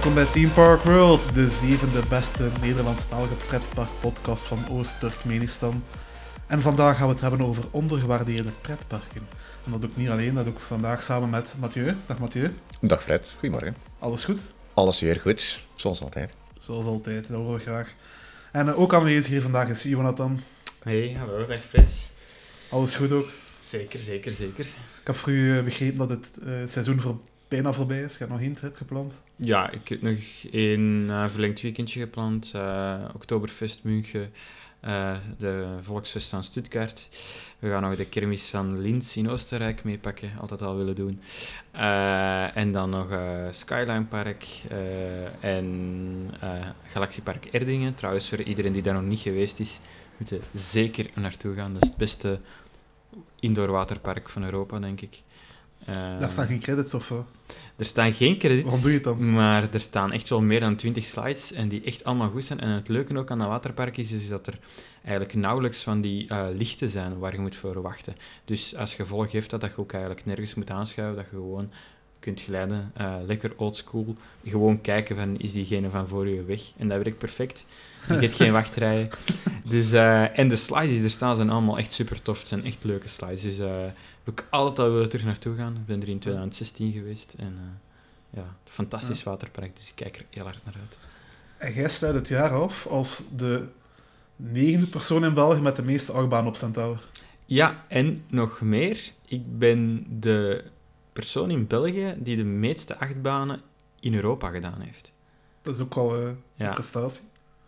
Welkom bij Team Park World, de zevende beste Nederlandstalige pretparkpodcast van Oost-Turkmenistan. En vandaag gaan we het hebben over ondergewaardeerde pretparken. En dat doe ik niet alleen, dat doe ik vandaag samen met Mathieu. Dag Mathieu. Dag Fred, goedemorgen. Alles goed? Alles weer goed, zoals altijd. Zoals altijd, dat horen we graag. En uh, ook aanwezig hier vandaag is Jonathan. Hey, hallo, dag Frits. Alles goed ook? Zeker, zeker, zeker. Ik heb voor u begrepen dat het uh, seizoen voor bijna voorbij is. Je hebt nog één trip gepland? Ja, ik heb nog één uh, verlengd weekendje gepland. Uh, Oktoberfest München, uh, de Volksfest aan Stuttgart. We gaan nog de kermis van Linz in Oostenrijk meepakken, altijd al willen doen. en dan nog Skyline Park en Galaxiepark Erdingen. Trouwens, voor iedereen die daar nog niet geweest is, moet je zeker naartoe gaan. Dat is het beste indoor waterpark van Europa, denk ik. Uh, Daar staan geen credits of zo? Er staan geen credits. Waarom doe je het dan? Maar er staan echt wel meer dan 20 slides en die echt allemaal goed zijn. En het leuke ook aan dat waterpark is, is dat er eigenlijk nauwelijks van die uh, lichten zijn waar je moet voor wachten. Dus als gevolg heeft dat dat je ook eigenlijk nergens moet aanschuiven, dat je gewoon kunt glijden, uh, lekker oldschool, gewoon kijken van is diegene van voor je weg. En dat werkt perfect. Je hebt geen wachtrijen. Dus, uh, en de slides die er staan zijn allemaal echt super tof. Het zijn echt leuke slides. Dus ik altijd al willen terug naartoe gaan. Ik ben er in 2016 geweest. En uh, ja, fantastisch ja. waterpark. Dus ik kijk er heel hard naar uit. En jij sluit het jaar af als de negende persoon in België met de meeste achtbanen op Centaur. Ja, en nog meer. Ik ben de persoon in België die de meeste achtbanen in Europa gedaan heeft. Dat is ook wel uh, ja. een prestatie.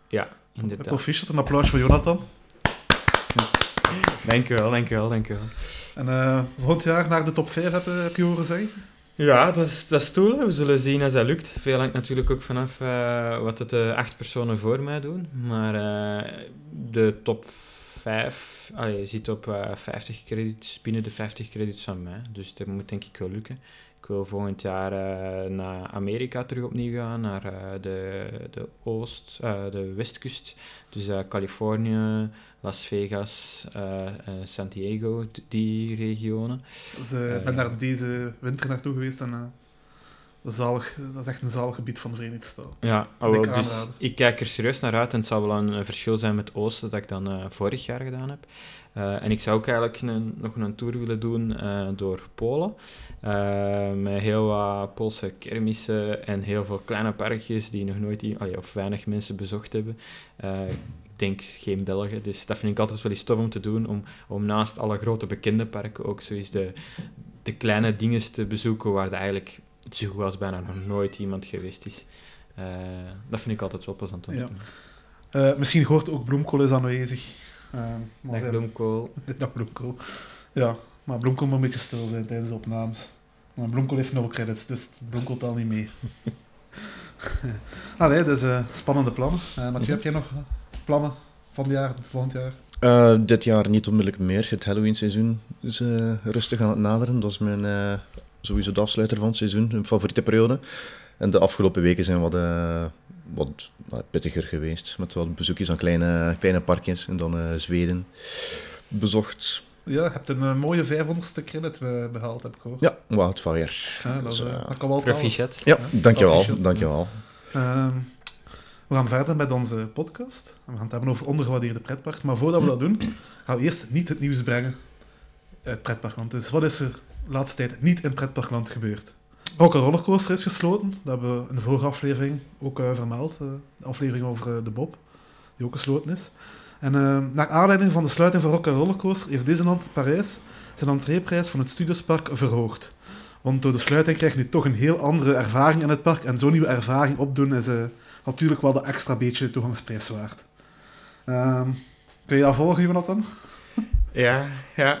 Ja, inderdaad. Proficiat, een applaus voor Jonathan. U wel, dank u wel, dank u wel. En uh, volgend jaar naar de top 5 heb, heb je horen zeggen? Ja, dat is, dat is tool. We zullen zien als dat lukt. Veel hangt natuurlijk ook vanaf uh, wat het de acht personen voor mij doen. Maar uh, de top 5, allee, je zit op 50 credits, binnen de 50 credits van mij. Dus dat moet denk ik wel lukken. Ik wil volgend jaar uh, naar Amerika terug opnieuw gaan, naar uh, de, de oost, uh, de westkust. Dus Californië, Las Vegas, San Diego, die regionen. Dus, ik ben daar deze winter naartoe geweest en zalig, dat is echt een zalig gebied van de Verenigde Staten. Ja, oh, dus ik kijk er serieus naar uit en het zou wel een verschil zijn met oosten dat ik dan vorig jaar gedaan heb. Uh, en ik zou ook eigenlijk een, nog een tour willen doen uh, door Polen. Met heel wat Poolse kermissen en heel veel kleine parkjes die nog nooit, allee, of weinig mensen bezocht hebben. Ik denk geen Belgen, dus dat vind ik altijd wel eens tof om te doen. Om, om naast alle grote bekende parken ook zoiets de, de kleine dingen te bezoeken waar er eigenlijk zo goed als bijna nog nooit iemand geweest is. dat vind ik altijd wel plezant om te doen. misschien hoort ook Bloemkool is aanwezig. Uh, Dag bloemkool. Dag bloemkool. Ja, maar bloemkool moet een beetje stil zijn tijdens de opnames. Maar bloemkool heeft nul credits, dus bloemkool telt niet mee. Allee, dus uh, spannende plannen. Uh, Mathieu, mm -hmm. heb jij nog plannen van het jaar, volgend jaar? Uh, dit jaar niet onmiddellijk meer. Het Halloween-seizoen is uh, rustig aan het naderen. Dat is mijn, uh, sowieso de afsluiter van het seizoen, een favoriete periode. En de afgelopen weken zijn wat, wat pittiger geweest. Met wat bezoekjes aan kleine, kleine parkjes en dan uh, Zweden bezocht. Ja, je hebt een uh, mooie 500ste credit behaald, heb ik gehoord. Ja, wow, het varieert. Ja, dat, dus, uh, dat kan wel Proficiat. Ja, ja, dankjewel. dankjewel. Uh, we gaan verder met onze podcast. We gaan het hebben over ondergewaardeerde pretpark. Maar voordat we dat doen, gaan we eerst niet het nieuws brengen uit pretparkland. Dus wat is er de laatste tijd niet in pretparkland gebeurd? Een rollercoaster is gesloten. Dat hebben we in de vorige aflevering ook uh, vermeld. Uh, de aflevering over uh, de Bob, die ook gesloten is. En naar aanleiding van de sluiting van Rock Rollercoaster heeft Disneyland Parijs zijn entreeprijs van het Studiospark verhoogd. Want door de sluiting krijg je nu toch een heel andere ervaring in het park. En zo'n nieuwe ervaring opdoen is natuurlijk wel de extra beetje toegangsprijs waard. Ehm, kun je dat volgen, Jonathan? Ja, ja.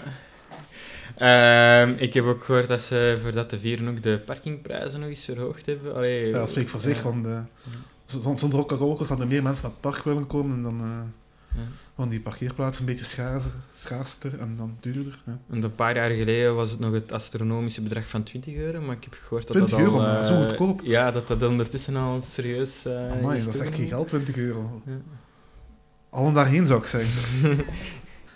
Um, ik heb ook gehoord dat ze voor dat te vieren ook de parkingprijzen nog eens verhoogd hebben. Allee, ja, dat spreekt voor zich, want uh, zonder Rock'n'Rollers staan er meer mensen naar het park willen komen en dan uh, ja. want die parkeerplaatsen een beetje schaars, schaarster en dan duurder. Ja. En een paar jaar geleden was het nog het astronomische bedrag van 20 euro, maar ik heb gehoord dat 20 dat euro, al... Uh, zo goedkoop? Ja, dat dat ondertussen al serieus uh, Amai, is. dat is echt geen geld, 20 euro. Ja. Allen daarheen zou ik zeggen.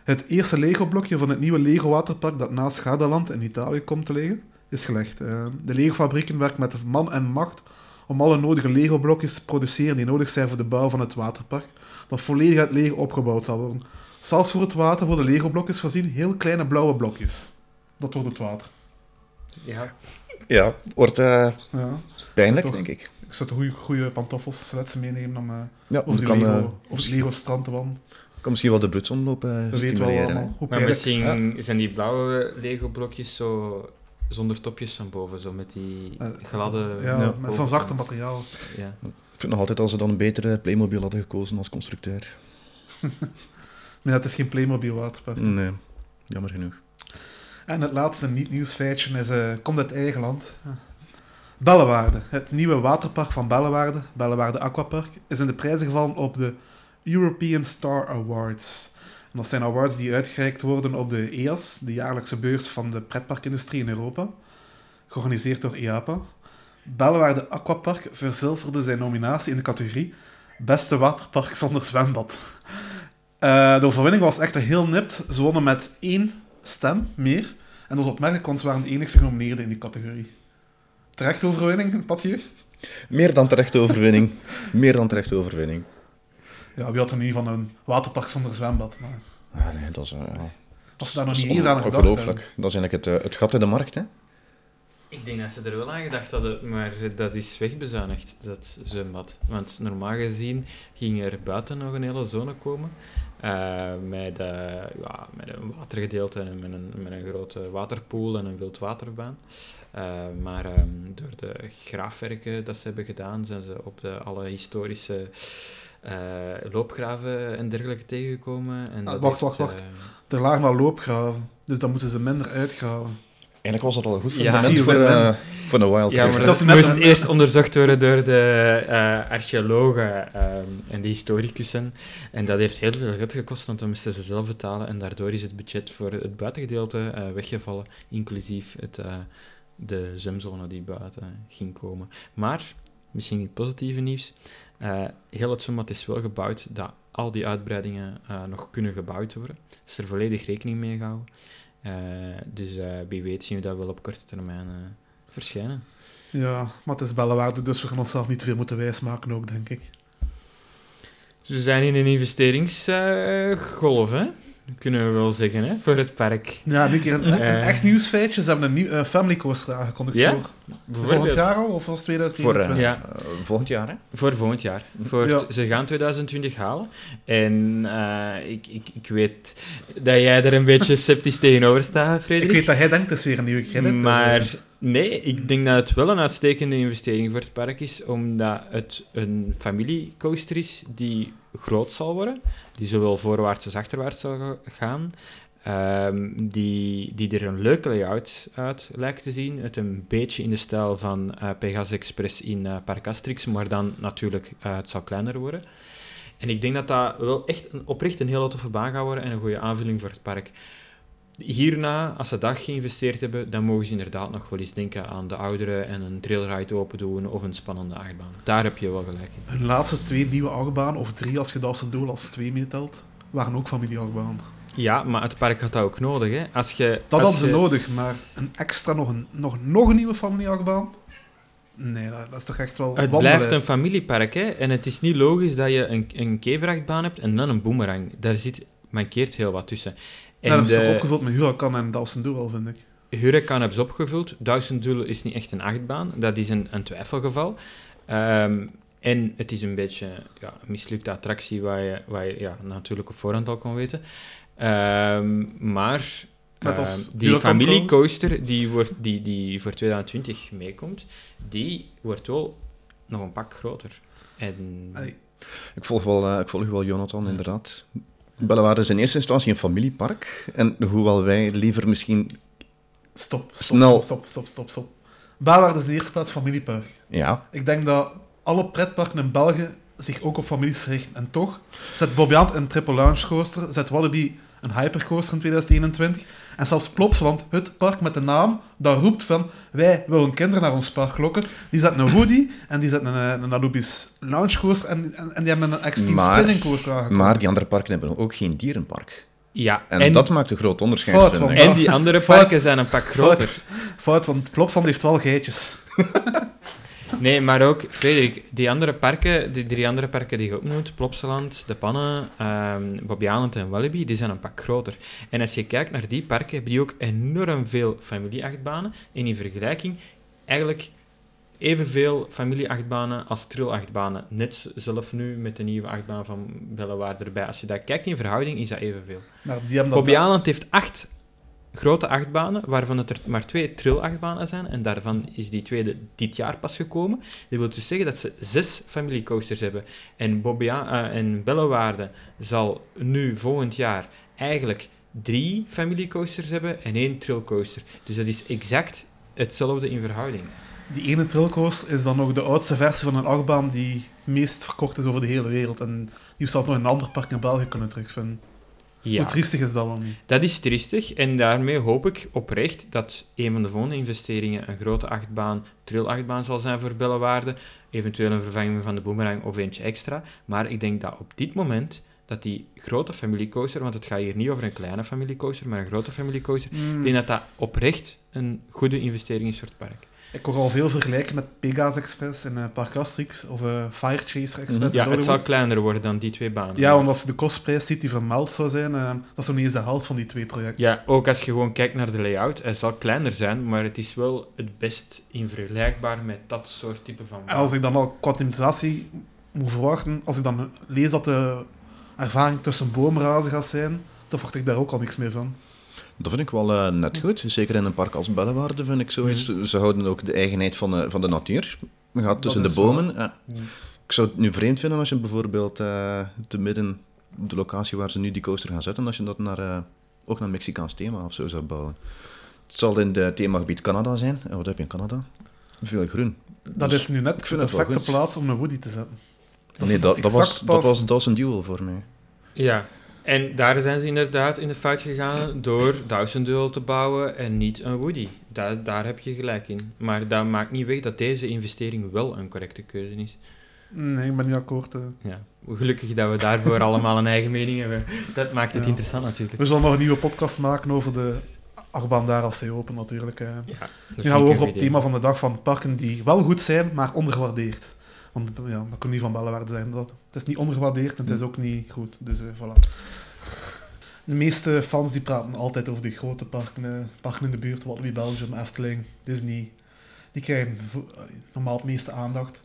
Het eerste Lego-blokje van het nieuwe Lego-waterpark dat naast Gardaland in Italië komt te liggen, is gelegd. Uh, de Lego-fabrieken werken met man en macht om alle nodige Lego-blokjes te produceren die nodig zijn voor de bouw van het waterpark, dat volledig uit Lego opgebouwd zal worden. Zelfs voor het water worden Lego-blokjes voorzien heel kleine blauwe blokjes. Dat wordt het water. Ja. Ja, wordt eh, Ja. pijnlijk, toch- denk ik. Ik zou goede, goede pantoffels, sletsen meenemen om eh, Ja, over, kan, Lego, eh, over het Lego-strand te wandelen. kan misschien wel de bloedsomloop We wel hoe Maar misschien zijn die blauwe Lego-blokjes zo zonder topjes van boven, zo met die Eh, gladde... Ja, Ja. met zo'n zachte materiaal. Ja. Ik vind nog altijd als ze dan een betere Playmobil hadden gekozen als constructeur. Maar het is geen Playmobil waterpark. Nee, jammer genoeg. En het laatste niet-nieuwsfeitje is, eh, komt uit eigen land. Bellewaarde. Het nieuwe waterpark van Bellewaarde, Bellewaarde Aquapark, is in de prijzen gevallen op de European Star Awards. Dat zijn awards die uitgereikt worden op de EAS, de jaarlijkse beurs van de pretparkindustrie in Europa, georganiseerd door IAPA. Bellewaarde Aquapark verzilverde zijn nominatie in de categorie Beste waterpark zonder zwembad. Eh, de overwinning was echter heel nipt. Ze wonnen met één stem meer. En is opmerkelijk, want ze waren de enigste genomineerden in die categorie. Terecht overwinning, Mathieu? Meer dan terechte overwinning. Meer dan terechte overwinning. Ja, wie had er nu van een waterpark zonder zwembad? Maar Ah, nee, dat is, eh, ja, als ze daar nog dat niet eerder aan gedacht ongelooflijk. hebben. Dat is eigenlijk het, eh, het gat in de markt, hè. Ik denk dat ze er wel aan gedacht hadden, maar dat is wegbezuinigd, dat zwembad. Want normaal gezien ging er buiten nog een hele zone komen. eh, met, eh, ja, met een watergedeelte en met een, met een grote waterpool en een wildwaterbaan. Eh, maar ehm, door de graafwerken dat ze hebben gedaan, zijn ze op de, alle historische loopgraven en dergelijke tegengekomen. En Ah, dat wacht, wacht, wacht. eh, Er lagen wel loopgraven, dus dan moesten ze minder uitgraven. Eigenlijk was dat al goed Ja. Zie je, voor, win-win. eh, voor een wild Ja, maar dat moest een- eerst onderzocht worden door de eh, archeologen ehm, en de historicussen. En dat heeft heel veel geld gekost, want dan moesten ze zelf betalen. En daardoor is het budget voor het buitengedeelte eh, weggevallen, inclusief het, eh, de zwemzone die buiten ging komen. Maar, misschien het positieve nieuws, eh, heel het zwembad is wel gebouwd dat al die uitbreidingen eh, nog kunnen gebouwd worden. is er volledig rekening mee gehouden. Eh, dus wie weet zien we dat wel op korte termijn verschijnen. Ja, maar het is bellenwaarde, dus we gaan onszelf niet te veel moeten wijsmaken ook, denk ik. Ze zijn in een investeringsgolf, hè? Kunnen we wel zeggen, hè? Voor het park. Ja, nu een keer een, een Eh. echt nieuwsfeitje. Ze hebben een nieuw, eh, family coaster aangekondigd Ja? voor volgend jaar al, of was het Voor, 2021? Ja. eh, volgend jaar, hè. Voor volgend jaar. Voor Ja. Ze gaan 2020 halen. En eh, ik, ik, ik weet dat jij er een beetje sceptisch tegenover staat, Ik Frederik. weet dat jij denkt, het is weer een nieuwe Gillet. dus, Maar nee, ik denk dat het wel een uitstekende investering voor het park is, omdat het een familiecoaster is die groot zal worden, die zowel voorwaarts als achterwaarts zal ga- gaan, ehm, die, die er een leuke layout uit lijkt te zien. Het een beetje in de stijl van eh, Pegasus Express in eh Park Asterix, maar dan natuurlijk, eh, het zal kleiner worden. En ik denk dat dat wel echt een, oprecht een hele toffe baan gaat worden en een goede aanvulling voor het park. Hierna, als ze dat geïnvesteerd hebben, dan mogen ze inderdaad nog wel eens denken aan de ouderen en een trailride open doen of een spannende achtbaan. Daar heb je wel gelijk in. Hun laatste twee nieuwe achtbanen, of drie als je dat als een doel als twee meetelt, waren ook familieachtbanen. Ja, maar het park had dat ook nodig. Hè. Als je, Dat hadden ze je- nodig, maar een extra, nog een, nog, nog een nieuwe familieachtbaan? Nee, dat, dat is toch echt wel Het blijft een familiepark, hè. En het is niet logisch dat je een, een keverachtbaan hebt en dan een boomerang. Daar zit, mankeert heel wat tussen. En Dat hebben ze toch opgevuld met Huracan en een doel, vind ik. Huracan hebben ze opgevuld. Doel is niet echt een achtbaan. Dat is een, een twijfelgeval. Ehm, en het is een beetje ja, een mislukte attractie waar je, waar je ja, natuurlijk op voorhand al kon weten. Ehm, maar ehm, die familiecoaster die, wordt, die, die voor 2020 meekomt, die wordt wel nog een pak groter. En Ik volg wel, eh, ik volg wel Jonathan, inderdaad. Bellewaarde is in eerste instantie een familiepark. En hoewel wij liever misschien... Stop, stop, Snel. stop, stop, stop, stop. Is in de eerste plaats familiepark. Ja, Ik denk dat alle pretparken in België zich ook op families richten. En toch zet Bobbejaand een triple launch coaster, zet Wallaby een hypercoaster in 2021. En zelfs Plopsland, het park met de naam, dat roept van wij willen kinderen naar ons park lokken. Die zetten een Woody en die zetten een, een Anubis launch coaster en, en, en die hebben een extreme Maar- spinning coaster maar die andere parken hebben ook geen dierenpark. ja, En, dat maakt een groot onderscheid, Fout, vind want- ik. en die andere Fout. parken zijn een pak groter. Fout, want Plopsland heeft wel geitjes. Nee, maar ook, Frederik, die andere parken, die drie andere parken die je opnoemt, Plopsaland, De Pannen, um, en Walibi, die zijn een pak groter. En als je kijkt naar die parken, hebben die ook enorm veel familieachtbanen. En in vergelijking, eigenlijk evenveel familieachtbanen als trillachtbanen. Net zelf nu met de nieuwe achtbaan van Bellewaarde erbij. Als je daar kijkt in verhouding, is dat evenveel. Bobby Island heeft acht grote achtbanen, waarvan het er maar twee trillachtbanen zijn. En daarvan is die tweede dit jaar pas gekomen. Dat wil dus zeggen dat ze zes familiecoasters hebben. En, uh, en Bellewaarde zal nu volgend jaar eigenlijk drie familiecoasters hebben en één trillcoaster. Dus dat is exact hetzelfde in verhouding. Die ene trillcoaster is dan nog de oudste versie van een achtbaan die meest verkocht is over de hele wereld. En die we zelfs nog in een ander park in België kunnen terugvinden. Ja. Hoe triestig is dat wel niet? Dat is triestig en daarmee hoop ik oprecht dat een van de volgende investeringen een grote achtbaan, trillachtbaan zal zijn voor Bellewaarde, eventueel een vervanging van de boomerang of eentje extra. Maar ik denk dat op dit moment dat die grote familiecoaster, want het gaat hier niet over een kleine familiecoaster, maar een grote familiecoaster, mm. ik denk dat dat oprecht een goede investering is voor het park. Ik hoor al veel vergelijken met Pegasus Express en uh, Park Asterix of uh, Fire Chaser Express. Ja, het zal kleiner worden dan die twee banen. Ja, want als je de kostprijs ziet die vermeld zou zijn, uh, dat is nog niet eens de helft van die twee projecten. Ja, ook als je gewoon kijkt naar de layout, het zal kleiner zijn, maar het is wel het best in vergelijkbaar met dat soort type van En als ik dan al kwantimisatie moet verwachten, als ik dan lees dat de ervaring tussen boomrazen gaat zijn, dan verwacht ik daar ook al niks meer van. Dat vind ik wel uh, net goed. Zeker in een park als Bellewaarde vind ik zoiets. Mm. Ze houden ook de eigenheid van de, van de natuur. Je gaat tussen de bomen. Ja. Mm. Ik zou het nu vreemd vinden als je bijvoorbeeld uh, te midden op de locatie waar ze nu die coaster gaan zetten, als je dat naar, uh, ook naar Mexicaans thema of zo zou bouwen. Het zal in het themagebied Canada zijn. En wat heb je in Canada? Veel groen. Dat dus is nu net de perfecte plaats om een Woody te zetten. Dat nee, dat, dat, was, dat, was, dat was een duel voor mij. Ja, en daar zijn ze inderdaad in de fout gegaan door duizend te bouwen en niet een Woody. Daar, daar heb je gelijk in. Maar dat maakt niet weg dat deze investering wel een correcte keuze is. Nee, ik ben niet akkoord. Uh. Ja, gelukkig dat we daarvoor allemaal een eigen mening hebben. Dat maakt het interessant natuurlijk. We zullen nog een nieuwe podcast maken over de achtbaan daar als hij open natuurlijk. Uh. Ja, nu gaan we over op het thema van de dag van parken die wel goed zijn, maar ondergewaardeerd. Want ja, dat kan niet van Bellewaarde zijn. Dat, het is niet ondergewaardeerd en het is ook niet goed. Dus uh, voilà. De meeste fans die praten altijd over de grote parken, uh, parken in de buurt, Walibi Belgium, Efteling, Disney. Die krijgen normaal het meeste aandacht.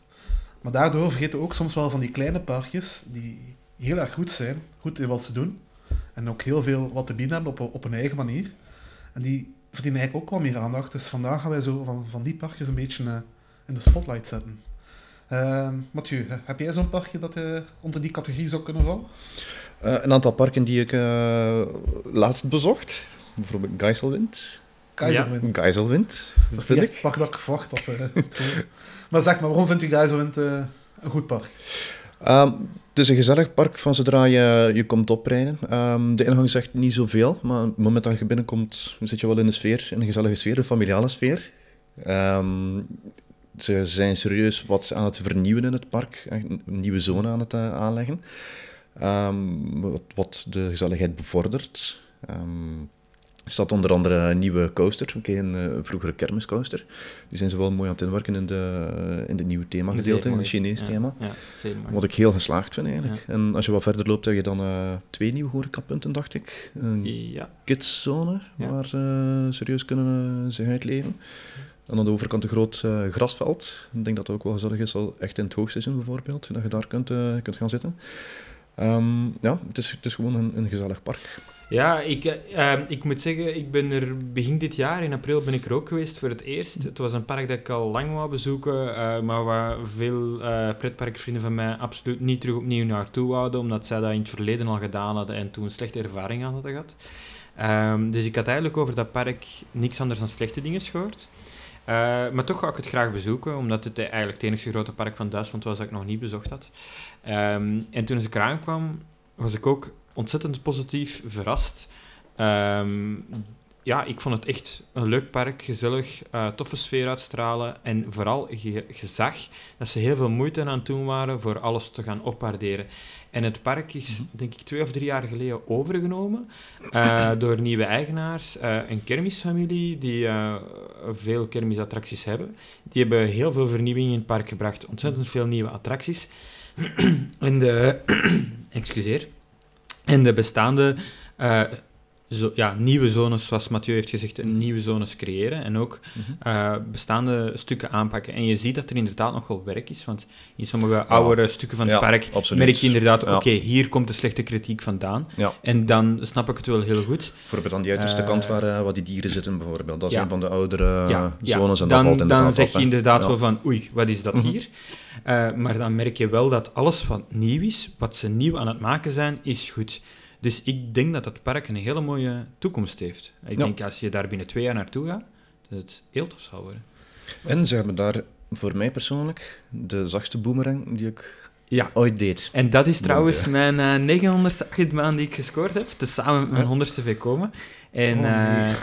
Maar daardoor vergeten we ook soms wel van die kleine parkjes die heel erg goed zijn, goed in wat ze doen. En ook heel veel wat te bieden hebben op, op hun eigen manier. En die verdienen eigenlijk ook wel meer aandacht. Dus vandaag gaan wij zo van, van die parkjes een beetje uh, in de spotlight zetten. Uh, Mathieu, heb jij zo'n parkje dat uh, onder die categorie zou kunnen vallen? Uh, een aantal parken die ik uh, laatst bezocht. Bijvoorbeeld Geiselwind. Geiselwind. Ja. Geiselwind, dat vind ik. pak dat ik verwacht had. maar zeg maar, waarom vindt u Geiselwind een goed park? Um, het is een gezellig park van zodra je, je komt oprijden. Um, de ingang zegt niet zoveel, maar op het moment dat je binnenkomt zit je wel in de sfeer, in een gezellige sfeer, een familiale sfeer. Um, ze zijn serieus wat aan het vernieuwen in het park, een nieuwe zone aan het uh, aanleggen. Um, wat, wat, de gezelligheid bevordert. Um, er staat onder andere een nieuwe coaster, okay, een uh, vroegere kermiscoaster. Die zijn ze wel mooi aan het inwerken in de, in de nieuwe themagedeelte, in het Chinees ja, thema. Ja, wat ik heel geslaagd vind eigenlijk. Ja. En als je wat verder loopt, heb je dan uh, twee nieuwe horecapunten, dacht ik. Een ja. kidszone, waar ze serieus kunnen zich uitleven. En aan de overkant een groot uh, grasveld. Ik denk dat het ook wel gezellig is, al echt in het hoogseizoen bijvoorbeeld, dat je daar kunt, uh, kunt gaan zitten. Um, ja, het is, gewoon een, een gezellig park. Ja, ik, uh, ik moet zeggen, ik ben er begin dit jaar, in april, ben ik er ook geweest voor het eerst. Het was een park dat ik al lang wou bezoeken, uh, maar waar veel uh, pretparkvrienden van mij absoluut niet terug opnieuw naartoe wouden, omdat zij dat in het verleden al gedaan hadden en toen een slechte ervaring aan hadden gehad. Um, dus ik had eigenlijk over dat park niks anders dan slechte dingen gehoord. Uh, maar toch ga ik het graag bezoeken, omdat het eigenlijk het enige grote park van Duitsland was dat ik nog niet bezocht had. Um, en toen ik eraan kwam, was ik ook ontzettend positief verrast. Um, ja, ik vond het echt een leuk park, gezellig, uh, toffe sfeer uitstralen. En vooral, je, je, zag dat ze heel veel moeite aan het doen waren voor alles te gaan opwaarderen. En het park is, mhm. denk ik, twee of drie jaar geleden overgenomen uh, door nieuwe eigenaars. Uh, een kermisfamilie die veel kermisattracties hebben. Die hebben heel veel vernieuwing in het park gebracht. Ontzettend veel nieuwe attracties. en de... excuseer. En de bestaande zo, ja, nieuwe zones, zoals Mathieu heeft gezegd, een nieuwe zones creëren en ook mhm. eh, bestaande stukken aanpakken. En je ziet dat er inderdaad nog wel werk is, want in sommige ja. oudere stukken van het park merk je inderdaad, oké, hier komt de slechte kritiek vandaan. En dan snap ik het wel heel goed. Bijvoorbeeld aan die uiterste uh, kant waar, uh, waar die dieren zitten, bijvoorbeeld. Dat is een van de oudere zones. En dan, dat dan zeg je inderdaad wel van, oei, wat is dat mhm. hier? maar dan merk je wel dat alles wat nieuw is, wat ze nieuw aan het maken zijn, is goed. Dus ik denk dat het park een hele mooie toekomst heeft. Ik denk als je daar binnen twee jaar naartoe gaat, dat het heel tof zal worden. En ze hebben daar voor mij persoonlijk de zachtste boomerang die ik ja. ooit deed. En dat is trouwens mijn uh, 900ste achtbaan die ik gescoord heb, tezamen met mijn 100ste VComa. En oh, uh,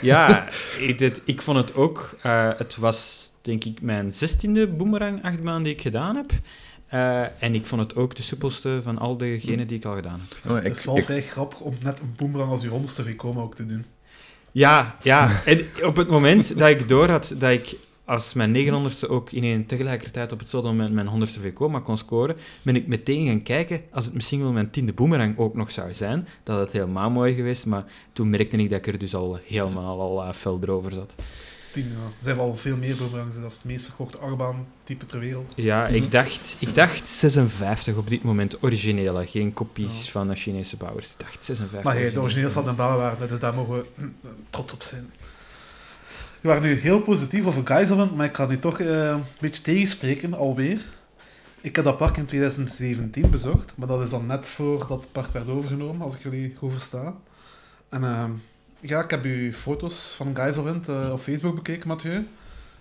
ja, ik, ik, vond het ook, uh, het was denk ik mijn 16e boomerang achtbaan die ik gedaan heb. Uh, en ik vond het ook de soepelste van al degenen die ik al gedaan heb. Oh, ik, het is wel ik, vrij grappig om net een boomerang als je honderdste VComa ook te doen. Ja, ja. En op het moment dat ik door had dat ik als mijn 900ste ook in een tegelijkertijd op hetzelfde moment mijn 100ste VComa kon scoren, ben ik meteen gaan kijken als het misschien wel mijn tiende boomerang ook nog zou zijn. Dat had helemaal mooi geweest, maar toen merkte ik dat ik er dus al helemaal al uh, fel erover zat. Er zijn wel veel meer boomerangs. Dat is het meest verkochte achtbaan-type ter wereld. Ja, ik, mhm. dacht, ik dacht 56 op dit moment. Originele, geen kopies van de Chinese bouwers. Ik dacht 56. Maar hey, de originele staat in bouwen dus daar mogen we hm, trots op zijn. We waren nu heel positief over Geiselman, maar ik ga nu toch uh, een beetje tegenspreken, alweer. Ik heb dat park in 2017 bezocht, maar dat is dan net voordat het park werd overgenomen, als ik jullie goed versta. En... Uh, ja, ik heb uw foto's van Geiselwind uh, op Facebook bekeken, Mathieu.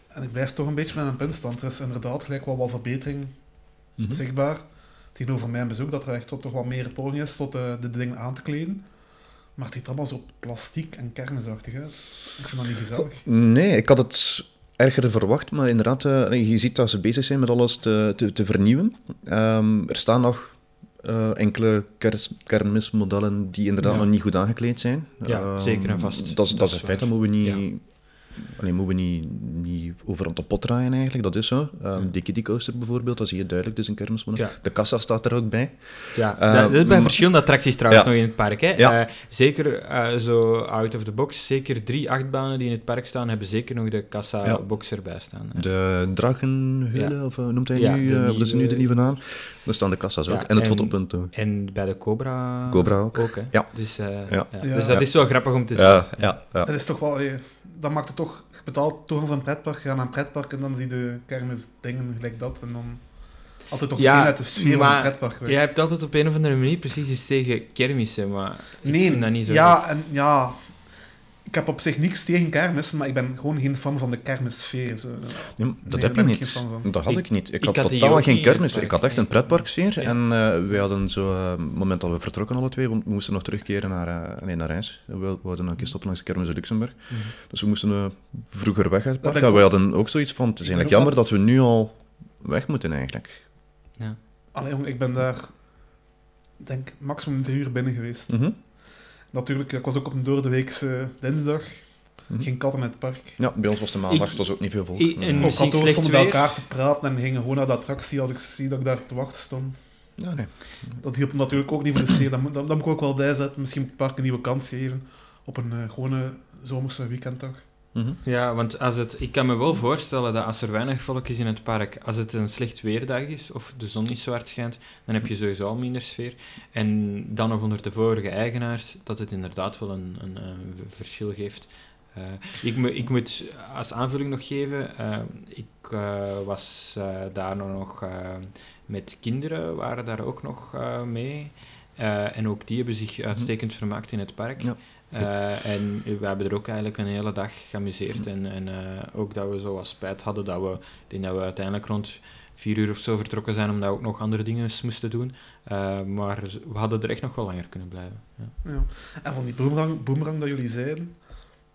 En ik blijf toch een beetje met mijn punt staan. Er is inderdaad gelijk wel wat verbetering mm -hmm. zichtbaar. Tegenover mijn bezoek, dat er echt toch wel meer poging is tot uh, de dingen aan te kleden. Maar het ziet allemaal zo plastiek en kermisachtig uit. Ik vind dat niet gezellig. Nee, ik had het erger verwacht, maar inderdaad, uh, je ziet dat ze bezig zijn met alles te, te, te vernieuwen. Um, er staan nog uh, enkele kermismodellen die inderdaad nog niet goed aangekleed zijn. Ja, uh, zeker en vast. Dat, dat, dat is een feit, dat moeten we niet. Alleen moeten we niet, niet over aan de pot draaien eigenlijk, dat is zo. Um, ja. De Kitty Coaster bijvoorbeeld, dat zie je duidelijk, dus een kermismodel. Ja. De kassa staat er ook bij. Ja, uh, dat is bij verschillende attracties trouwens nog in het park. Hè. Ja. Uh, zeker uh, zo out of the box, zeker drie achtbanen die in het park staan, hebben zeker nog de kassa-box erbij staan. Hè. De Dragenheulen, of noemt hij nu, nieuwe, dat is nu de nieuwe naam. Daar staan de kassa's ook, en het fotopunt ook. En bij de Cobra, Cobra ook. ook hè. Ja. Dus, ja. dus dat is wel grappig om te zien. Ja, ja, Dat is toch wel dat maakt het toch... Je betaalt van een pretpark, je gaat naar een pretpark en dan zie je de kermis dingen gelijk dat. En dan altijd toch ja, uit de sfeer van het pretpark weg. Jij hebt altijd op een of andere manier precies iets tegen kermissen, maar ik nee, vind dat niet zo ja, en, ja, ik heb op zich niks tegen kermissen, maar ik ben gewoon geen fan van de kermissfeer. Zo. Nee, dat heb je niet. Dat had ik, niet. Ik, had, totaal geen kermis. Ik had echt een pretparksfeer. Ja. En uh, wij hadden zo, uh, het moment dat we vertrokken alle twee, want we moesten nog terugkeren naar, uh, nee, naar reis. We, we hadden nog een keer stoppen langs de kermis in Luxemburg. Mm -hmm. Dus we moesten vroeger weg uit het park. En wij hadden ook zoiets van, het is eigenlijk jammer dat we nu al weg moeten eigenlijk. Ja. Allee, jong, ik ben daar, denk maximum drie uur binnen geweest. Mm -hmm. Natuurlijk, ik was ook op een doordeweekse dinsdag. Mm-hmm. Geen katten in het park. Ja, bij ons was de maandag, het was ook niet veel volk. Ik, en ook kantoor stonden bij elkaar te praten en gingen gewoon naar de attractie als ik zie dat ik daar te wachten stond. Ja, nee. Dat hielp natuurlijk ook niet voor de sfeer. Dat, dat, dat, moet ik ook wel bijzetten. Misschien het park een nieuwe kans geven op een uh, gewone zomerse weekenddag. Mm-hmm. Ja, want als het, ik kan me wel voorstellen dat als er weinig volk is in het park, als het een slecht weerdag is of de zon niet zo hard schijnt, dan heb je sowieso al minder sfeer. En dan nog onder de vorige eigenaars, dat het inderdaad wel een, een, verschil geeft. Uh, ik, ik moet als aanvulling nog geven, uh, ik uh, was daar nog met kinderen, waren daar ook nog mee. En ook die hebben zich uitstekend vermaakt in het park. Ja. Uh, en we hebben er ook eigenlijk een hele dag geamuseerd. En, en uh, ook dat we zo wat spijt hadden dat we, denk dat we uiteindelijk rond vier uur of zo vertrokken zijn, omdat we ook nog andere dingen moesten doen. Uh, maar we hadden er echt nog wel langer kunnen blijven. Ja. ja. En van die boomerang, boomerang dat jullie zeiden,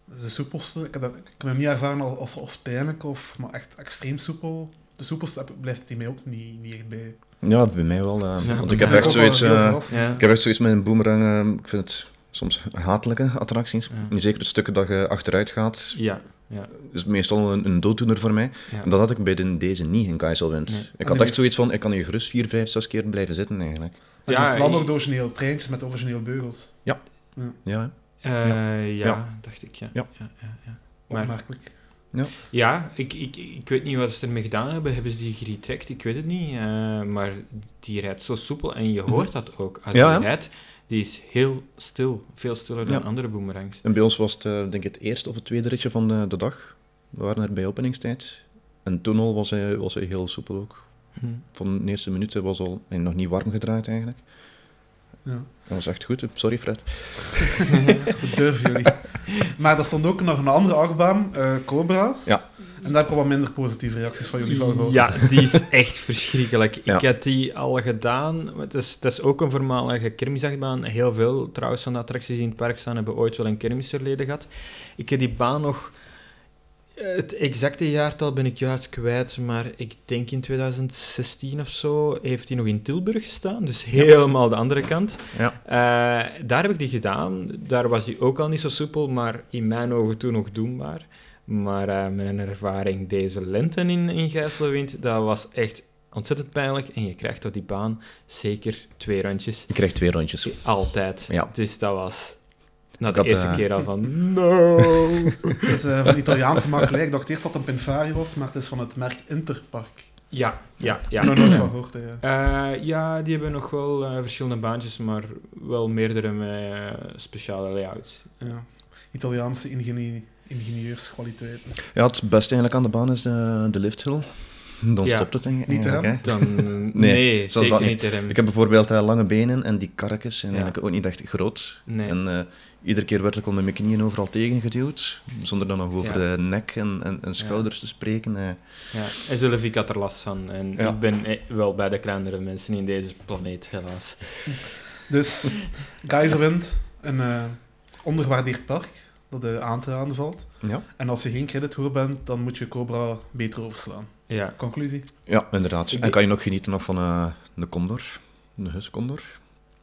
de soepelste. Ik heb, dat, ik heb hem niet ervaren als, als, als pijnlijk, of, maar echt extreem soepel. De soepelste blijft hij mij ook niet, niet echt bij. Ja, bij mij wel. eh, Ja, want ik heb echt zoiets... eh. Ja. ik heb echt zoiets met een boomerang. eh, ik vind het soms hatelijke attracties. Ja. Zeker het stukken dat je achteruit gaat, Ja, ja, is meestal een, een dooddoener voor mij. ja. En dat had ik bij de, deze niet in Kaiselwind. Nee. Ik had echt zoiets van, ik kan hier gerust vier, vijf, zes keer blijven zitten eigenlijk. En Ja, heeft wel ik- nog de originele treintjes met de originele beugels. Ja. Eh, ja, Ja. dacht ik, ja. Ja. ja, ja, ja. Ja, ik, ik, ik weet niet wat ze ermee gedaan hebben. Hebben ze die geretrackt? Ik weet het niet. eh, maar die rijdt zo soepel en je hoort dat ook. Als Ja, die rijdt, die is heel stil. Veel stiller dan Ja. andere boomerangs. En bij ons was het, eh, denk ik, het eerste of het tweede ritje van de, de dag. We waren er bij openingstijd. En toen al was hij, was hij heel soepel ook. Hm. Van de eerste minuten was al hij nog niet warm gedraaid eigenlijk. Ja. Dat was echt goed. Sorry Fred. Durven jullie. Maar er stond ook nog een andere achtbaan, eh, Cobra. Ja. En daar heb ik wel minder positieve reacties van jullie van gehoord. Ja, die is echt verschrikkelijk. Ja. Ik heb die al gedaan. Het is, het is ook een voormalige kermisachtbaan. Heel veel trouwens van de attracties die in het park staan hebben ooit wel een kermisverleden gehad. Ik heb die baan nog... Het exacte jaartal ben ik juist kwijt, maar ik denk in 2016 of zo heeft hij nog in Tilburg gestaan. Dus helemaal de andere kant. Ja. Eh, daar heb ik die gedaan. Daar was hij ook al niet zo soepel, maar in mijn ogen toen nog doenbaar. Maar eh, mijn ervaring deze lente in, in Gijsselwind, dat was echt ontzettend pijnlijk. En je krijgt op die baan zeker twee rondjes. Ik kreeg twee rondjes. Altijd. Ja. Dus dat was... Na Ik de had, eerste eh, keer al van... No! Het is eh, van Italiaanse makelij. Ik dacht eerst dat het een Pinfari was, maar het is van het merk Interpark. ja, ja, Ik heb er ja. nog nooit van gehoord. hè. Eh, ja, die hebben nog wel eh, verschillende baantjes, maar wel meerdere met speciale layouts. Ja. Italiaanse ingenie- ingenieurskwaliteiten. Ja, het beste eigenlijk aan de baan is de, de lifthill. Dan Ja. stopt het denk ik Niet hè. Dan, nee, zelfs zeker niet erin. Ik heb bijvoorbeeld eh, lange benen en die karretjes zijn Ja. eigenlijk ook niet echt groot. Nee. En eh, iedere keer werd ik al met mijn knieën overal tegengeduwd, zonder dan nog over Ja. de nek en, en, en schouders te spreken. eh. Ja, en Sylvie had er last van. En Ja. ik ben eh, wel bij de kleinere mensen in deze planeet, helaas. Dus Geyserwind, een eh, ondergewaardeerd park dat eh, aan te raden valt. Ja. En als je geen credithoer bent, dan moet je Cobra beter overslaan. Ja, Conclusie? ja, inderdaad. Ik En kan je nog genieten nog van eh de Condor, de Hus Condor,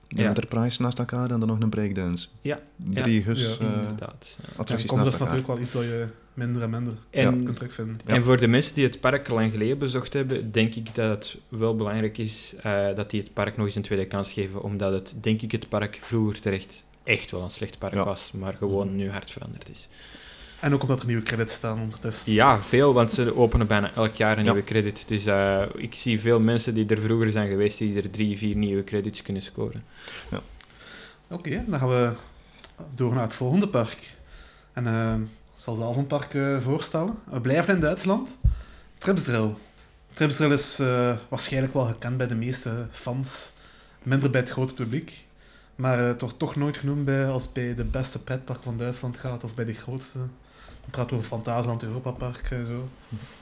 de Ja. Enterprise naast elkaar en dan nog een breakdance. Ja. Drie Hus Ja, eh, inderdaad. Ja. En attracties is natuurlijk wel iets dat je minder en minder En, kunt terugvinden. Ja. en voor de mensen die het park lang geleden bezocht hebben, denk ik dat het wel belangrijk is eh, dat die het park nog eens een tweede kans geven, omdat het, denk ik, het park vroeger terecht echt wel een slecht park Ja. was, maar gewoon nu hard veranderd is. En ook omdat er nieuwe credits staan ondertussen. Ja, veel, want ze openen bijna elk jaar een Ja. nieuwe credit. Dus eh, ik zie veel mensen die er vroeger zijn geweest, die er drie, vier nieuwe credits kunnen scoren. Oké, dan gaan we door naar het volgende park. En eh, ik zal zelf een park eh, voorstellen. We blijven in Duitsland. Tripsdrill. Tripsdrill is eh, waarschijnlijk wel gekend bij de meeste fans, minder bij het grote publiek. Maar eh, het wordt toch nooit genoemd bij, als bij de beste pretpark van Duitsland gaat, of bij de grootste. We praten over Fantasyland, Europa Park en zo.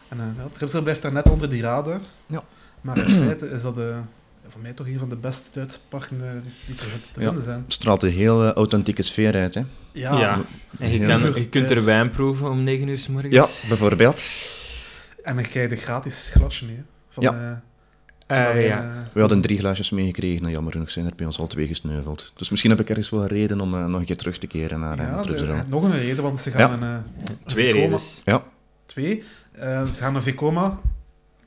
En eh ja, Tripsdrill blijft daar net onder die radar. Ja. Maar in feite is dat eh, voor mij toch een van de beste Duitse parken eh, die te, te vinden zijn. Het straalt een heel eh, authentieke sfeer uit. Hè? Ja, Ja. En je, kan, je kunt er wijn proeven om 9 uur s morgens. Ja, bijvoorbeeld. en dan krijg je een gratis glasje mee. Van, Ja. Eh, Eh, ja. ene- We hadden drie glaasjes meegekregen en jammer genoeg zijn er bij ons al twee gesneuveld. Dus misschien heb ik ergens wel een reden om eh, nog een keer terug te keren naar ja, uh, de- nog een reden, want ze gaan een, eh, een Twee redens. Ja, Twee. Eh, ze gaan een Vekoma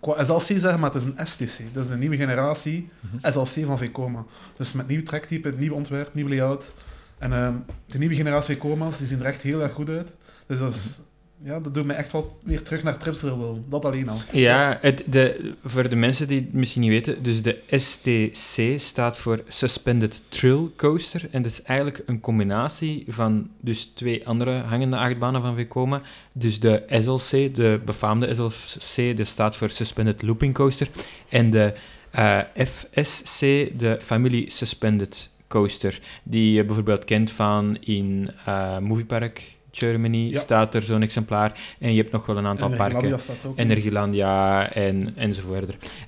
qua SLC zeggen, maar het is een FTC. Dat is de nieuwe generatie Mhm. SLC van Vekoma. Dus met nieuw trektype, nieuw ontwerp, nieuw layout. En ehm, de nieuwe generatie Vekoma's, die zien er echt heel erg goed uit. Dus dat, is, ja, dat doet me echt wel weer terug naar Tripsdrill. Dat alleen al. Ja, het, de, voor de mensen die het misschien niet weten, dus de STC staat voor Suspended Thrill Coaster. En dat is eigenlijk een combinatie van dus twee andere hangende achtbanen van Vekoma. Dus de SLC, de befaamde SLC, dat staat voor Suspended Looping Coaster. En de eh, FSC, de Family Suspended Coaster, die je bijvoorbeeld kent van in eh Moviepark Germany Ja. staat er zo'n exemplaar. En je hebt nog wel een aantal En parken. Staat ook in. Energielandia en, enzovoort.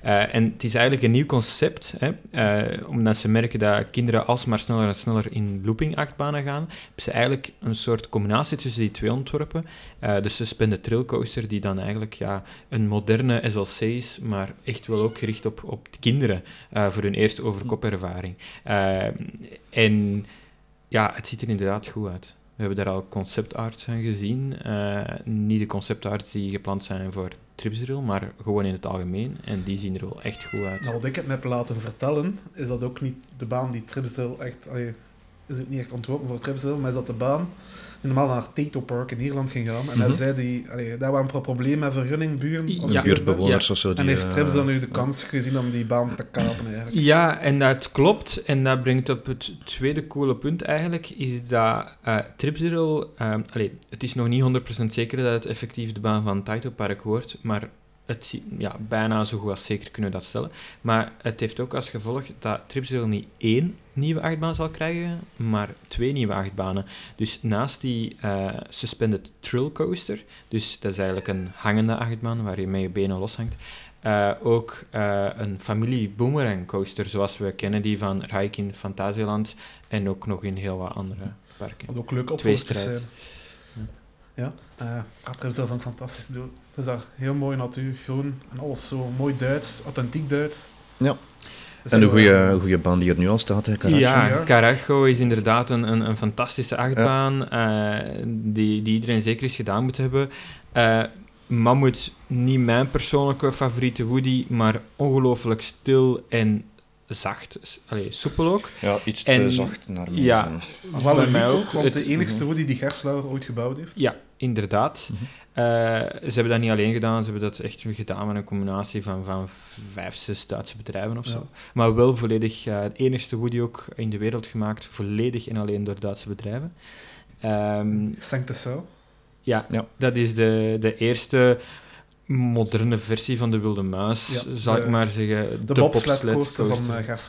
Eh, en het is eigenlijk een nieuw concept, hè, eh, omdat ze merken dat kinderen alsmaar sneller en sneller in looping-achtbanen gaan, hebben ze eigenlijk een soort combinatie tussen die twee ontworpen. Eh, de suspended trail coaster, die dan eigenlijk ja, een moderne SLC is, maar echt wel ook gericht op, op de kinderen voor hun eerste overkopervaring. En ja, het ziet er inderdaad goed uit. We hebben daar al conceptarts van gezien. Eh, niet de conceptarts die gepland zijn voor Tripsdrill, maar gewoon in het algemeen. En die zien er wel echt goed uit. Nou, wat ik het heb laten vertellen, is dat ook niet de baan die Tripsdale echt... Allee, is ook niet echt ontworpen voor Tripsdale, maar is dat de baan normaal naar Tato Park in Ierland ging gaan. En Mhm. daar, zei die, allee, daar waren een probleem met vergunningburen. als Ja. buurtbewoners of zo. En Die, heeft eh, Tripsdale nu de kans gezien om die baan te kapen eigenlijk. Ja, en dat klopt. En dat brengt op het tweede coole punt eigenlijk, is dat eh Tripsdrill... eh, allee, het is nog niet 100% zeker dat het effectief de baan van Taito Park wordt, maar het, ja, bijna zo goed als zeker kunnen we dat stellen. Maar het heeft ook als gevolg dat Tripsdrill niet één nieuwe achtbaan zal krijgen, maar twee nieuwe achtbanen. Dus naast die eh, Suspended Thrill Coaster, dus dat is eigenlijk een hangende achtbaan waar je met je benen loshangt, eh, ook eh, een familie boomerang coaster, zoals we kennen die van Rijk in Fantasieland en ook nog in heel wat andere parken. Wat ook leuk Twee opvolgers zijn. Ja, eh gaat Tripsdale van fantastisch doen. Het is daar heel mooi natuur, groen en alles zo mooi Duits, authentiek Duits. Ja. Dus En eh, goede, goede baan die er nu al staat, hè. Ja. Carajo is inderdaad een, een, een fantastische achtbaan eh, die, die iedereen zeker eens gedaan moet hebben. Eh Mammoet, niet mijn persoonlijke favoriete Woody, maar ongelooflijk stil en zacht. Allee, soepel ook. Ja, iets En- te zacht naar mij. ja. zijn. Maar wel een mij ook, want Het- de enigste. Woody die Gerslauer ooit gebouwd heeft. Ja, inderdaad. Mhm. Eh, ze hebben dat niet alleen gedaan, ze hebben dat echt gedaan met een combinatie van, van vijf, zes Duitse bedrijven of Ja. zo. Maar wel volledig, eh, het enigste Woody ook in de wereld gemaakt, volledig en alleen door Duitse bedrijven. Ehm, Sankt de Sau. ja, Ja. dat is de, de eerste moderne versie van de Wilde Muis, Ja, zal de- ik maar zeggen. De, bobsled bobsledcoaster van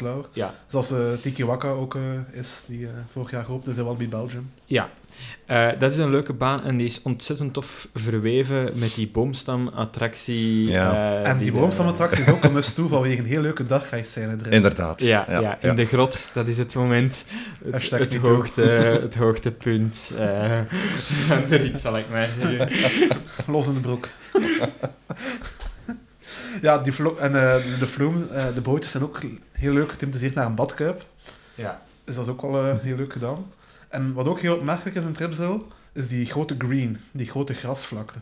uh. Ja, Zoals eh Tiki Waka ook is, die vorig jaar geopend is in Walibi Belgium. Ja, Eh, dat is een leuke baan en die is ontzettend tof verweven met die boomstamattractie. Ja. eh, en die de- boomstamattractie is ook een must toe vanwege een heel leuke dagreisscène erin. Inderdaad. Ja, ja, in de grot, dat is het moment, het, hoogte, het hoogtepunt van de rit, zal ik maar zeggen. Los in de broek. ja, die vlo- en eh, de vloem, eh, de bootjes zijn ook heel leuk getimatiseerd naar een badkuip. Ja. Dus dat is ook wel heel leuk gedaan. En wat ook heel opmerkelijk is in Tripsdale, is die grote green, die grote grasvlakte.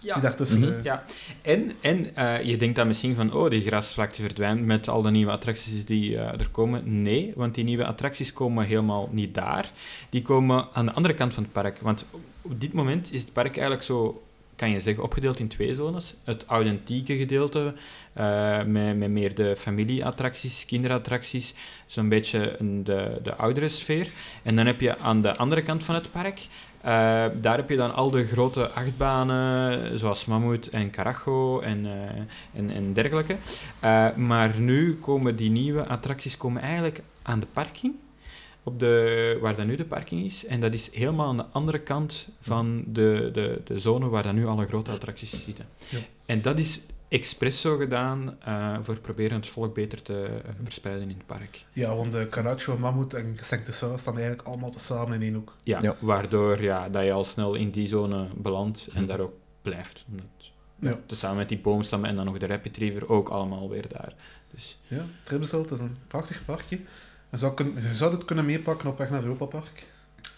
Die Ja. daartussen... Mhm. eh, Ja, en, en eh, je denkt dan misschien van, oh, die grasvlakte verdwijnt met al de nieuwe attracties die eh, er komen. Nee, want die nieuwe attracties komen helemaal niet daar. Die komen aan de andere kant van het park. Want op dit moment is het park eigenlijk zo, kan je zeggen, opgedeeld in twee zones. Het authentieke gedeelte, eh, met, met meer de familieattracties, kinderattracties, zo'n beetje de, de oudere sfeer. En dan heb je aan de andere kant van het park eh, daar heb je dan al de grote achtbanen, zoals Mammoet en Carajo en, eh, en, en dergelijke. Maar nu komen die nieuwe attracties komen eigenlijk aan de parking, op de, waar dat nu de parking is. En dat is helemaal aan de andere kant van de, de, de zone waar dan nu alle grote attracties zitten. Ja. En dat is expres zo gedaan eh, voor proberen het volk beter te eh, verspreiden in het park. Ja, want de Caracho, Mammoet en Sankt de Sau staan eigenlijk allemaal tezamen in één hoek. Ja, Ja. waardoor ja, dat je al snel in die zone belandt en Hm. daar ook blijft. Omdat, Ja. Tezamen met die boomstammen en dan nog de Rapid River ook allemaal weer daar. Dus, Ja, Tripsdale, het is een prachtig parkje. Je zou, kun- je zou het kunnen meepakken op weg naar Europa Park.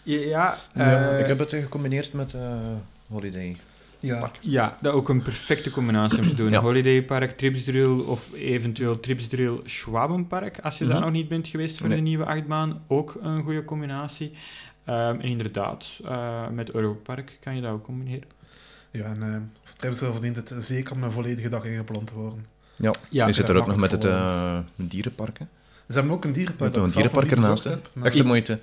ja, Ja, eh, ik heb het gecombineerd met eh, Holiday. Ja, Park. ja, dat ook een perfecte combinatie om te doen. Ja. Holiday Park, Tripsdrill of eventueel Tripsdrill Schwabenpark. Als je daar Mhm. nog niet bent geweest voor Nee. de nieuwe achtbaan, ook een goede combinatie. Ehm, en inderdaad, eh, met Europark kan je dat ook combineren. ja en Tripsdale verdient het zeker om een volledige dag ingepland te worden. Ja, Ja, je zit er ook nog met het makkelijk eh, dierenpark. hè. Ze hebben ook een dierenpark. Met een dierenpark ernaast. Echt de moeite.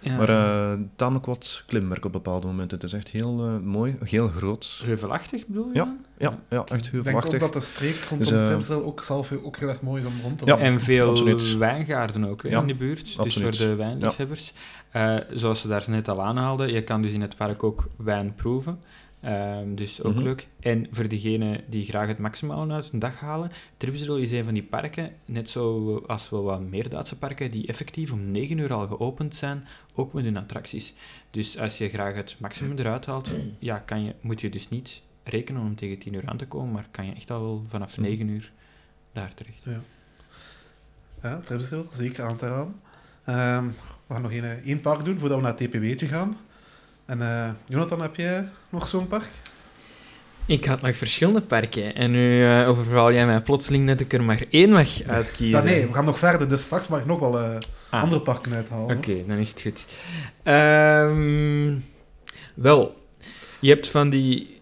Ja. Maar eh tamelijk wat klimwerk op bepaalde momenten. Het is echt heel eh, mooi, heel groot. Heuvelachtig bedoel je Ja. dan? Ja, ja echt Ik denk ook heuvelachtig. dat de streek rondom Dus, eh, Stemsel ook zelf ook heel erg mooi is om rond te Ja. En veel absoluut. wijngaarden ook hè, Ja, in de buurt. Dus absoluut. voor de wijnliefhebbers. Eh, zoals ze daar net al aanhaalden, je kan dus in het park ook wijn proeven. Ehm, dus ook Mhm. leuk. En voor degenen die graag het maximale uit hun dag halen, Tripsdrill is een van die parken, net zo als wel wat meer Duitse parken, die effectief om 9 uur al geopend zijn, ook met hun attracties. Dus als je graag het maximum eruit haalt, ja, kan je, moet je dus niet rekenen om tegen 10 uur aan te komen, maar kan je echt al wel vanaf Mhm. 9 uur daar terecht. Ja, ja Tripsdrill, zeker aan te raden. Ehm, we gaan nog één, één park doen voordat we naar het TPW'tje gaan. En eh, Jonathan, heb jij nog zo'n park? Ik had nog verschillende parken en nu eh, overval jij mij plotseling dat ik er maar één mag uitkiezen. Ja, nee, we gaan nog verder, dus straks mag ik nog wel eh, Ah, andere parken uithalen. Oké, dan is het goed. Ehm, wel, je hebt van die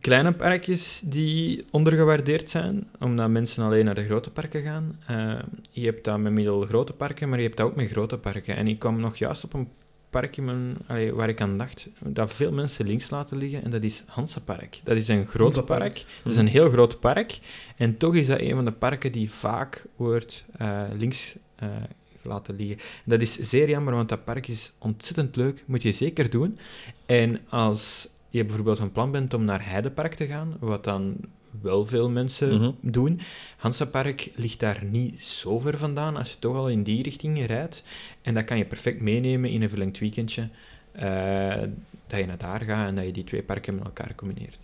kleine parkjes die ondergewaardeerd zijn, omdat mensen alleen naar de grote parken gaan. Ehm, je hebt dat met middelgrote parken, maar je hebt dat ook met grote parken. En ik kwam nog juist op een park in mijn, allee, waar ik aan dacht, dat veel mensen links laten liggen, en dat is Hansapark. Dat is een groot park. Dat is een heel groot park. En toch is dat een van de parken die vaak wordt eh, links eh, laten liggen. Dat is zeer jammer, want dat park is ontzettend leuk. Moet je zeker doen. En als je bijvoorbeeld van plan bent om naar Heidepark te gaan, wat dan wel veel mensen Mhm. doen. Hansapark ligt daar niet zo ver vandaan als je toch al in die richting rijdt. En dat kan je perfect meenemen in een verlengd weekendje. eh, dat je naar daar gaat en dat je die twee parken met elkaar combineert.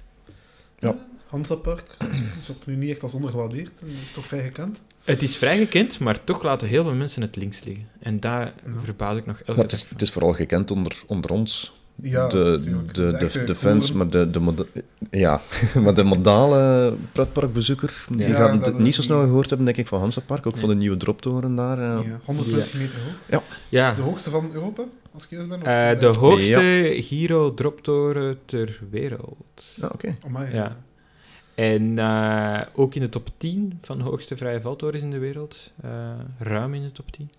Ja. Hansapark is ook nu niet echt als ondergewaardeerd. en is toch vrij gekend. Het is vrij gekend, maar toch laten heel veel mensen het links liggen. En daar Ja. verbaas ik nog elke Maar het, is, het is vooral gekend onder, onder ons. Ja, de, de, de, fans, maar de, de, moda- ja, maar de modale pretparkbezoeker, die Ja, gaat het niet zo snel gehoord hebben, denk ik, van Hansa Park. Ook van de nieuwe droptoren daar. eh. Ja, 120 meter hoog. Ja, De hoogste van Europa, als ik juist ben? Of eh, de hoogste Giro-droptoren ter wereld. Ja, oké. Ja. En eh, ook in de top 10 van de hoogste vrije valtorens in de wereld. Eh, ruim in de top 10.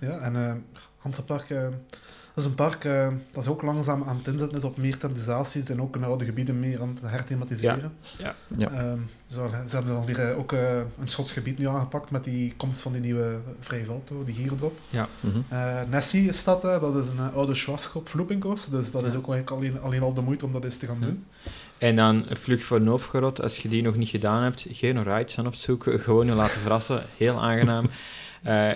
Ja, en eh Hansapark, eh, dat is een park eh, dat is ook langzaam aan het inzetten is op meer thematisaties en ook een oude gebieden meer aan het herthematiseren. Ja. Ja. Ehm, ze, ze hebben dan weer eh, ook eh, een Schots gebied nu aangepakt met die komst van die nieuwe vrije valtoren, die Girodrop. Mhm. Eh Nessie is dat, dat is een oude Schwarzkopf looping course, dus dat is Ja. ook eigenlijk alleen, alleen al de moeite om dat eens te gaan Ja. doen. En dan een vlucht voor Novgorod, als je die nog niet gedaan hebt, geen rides aan opzoeken, gewoon je laten verrassen, heel aangenaam. Eh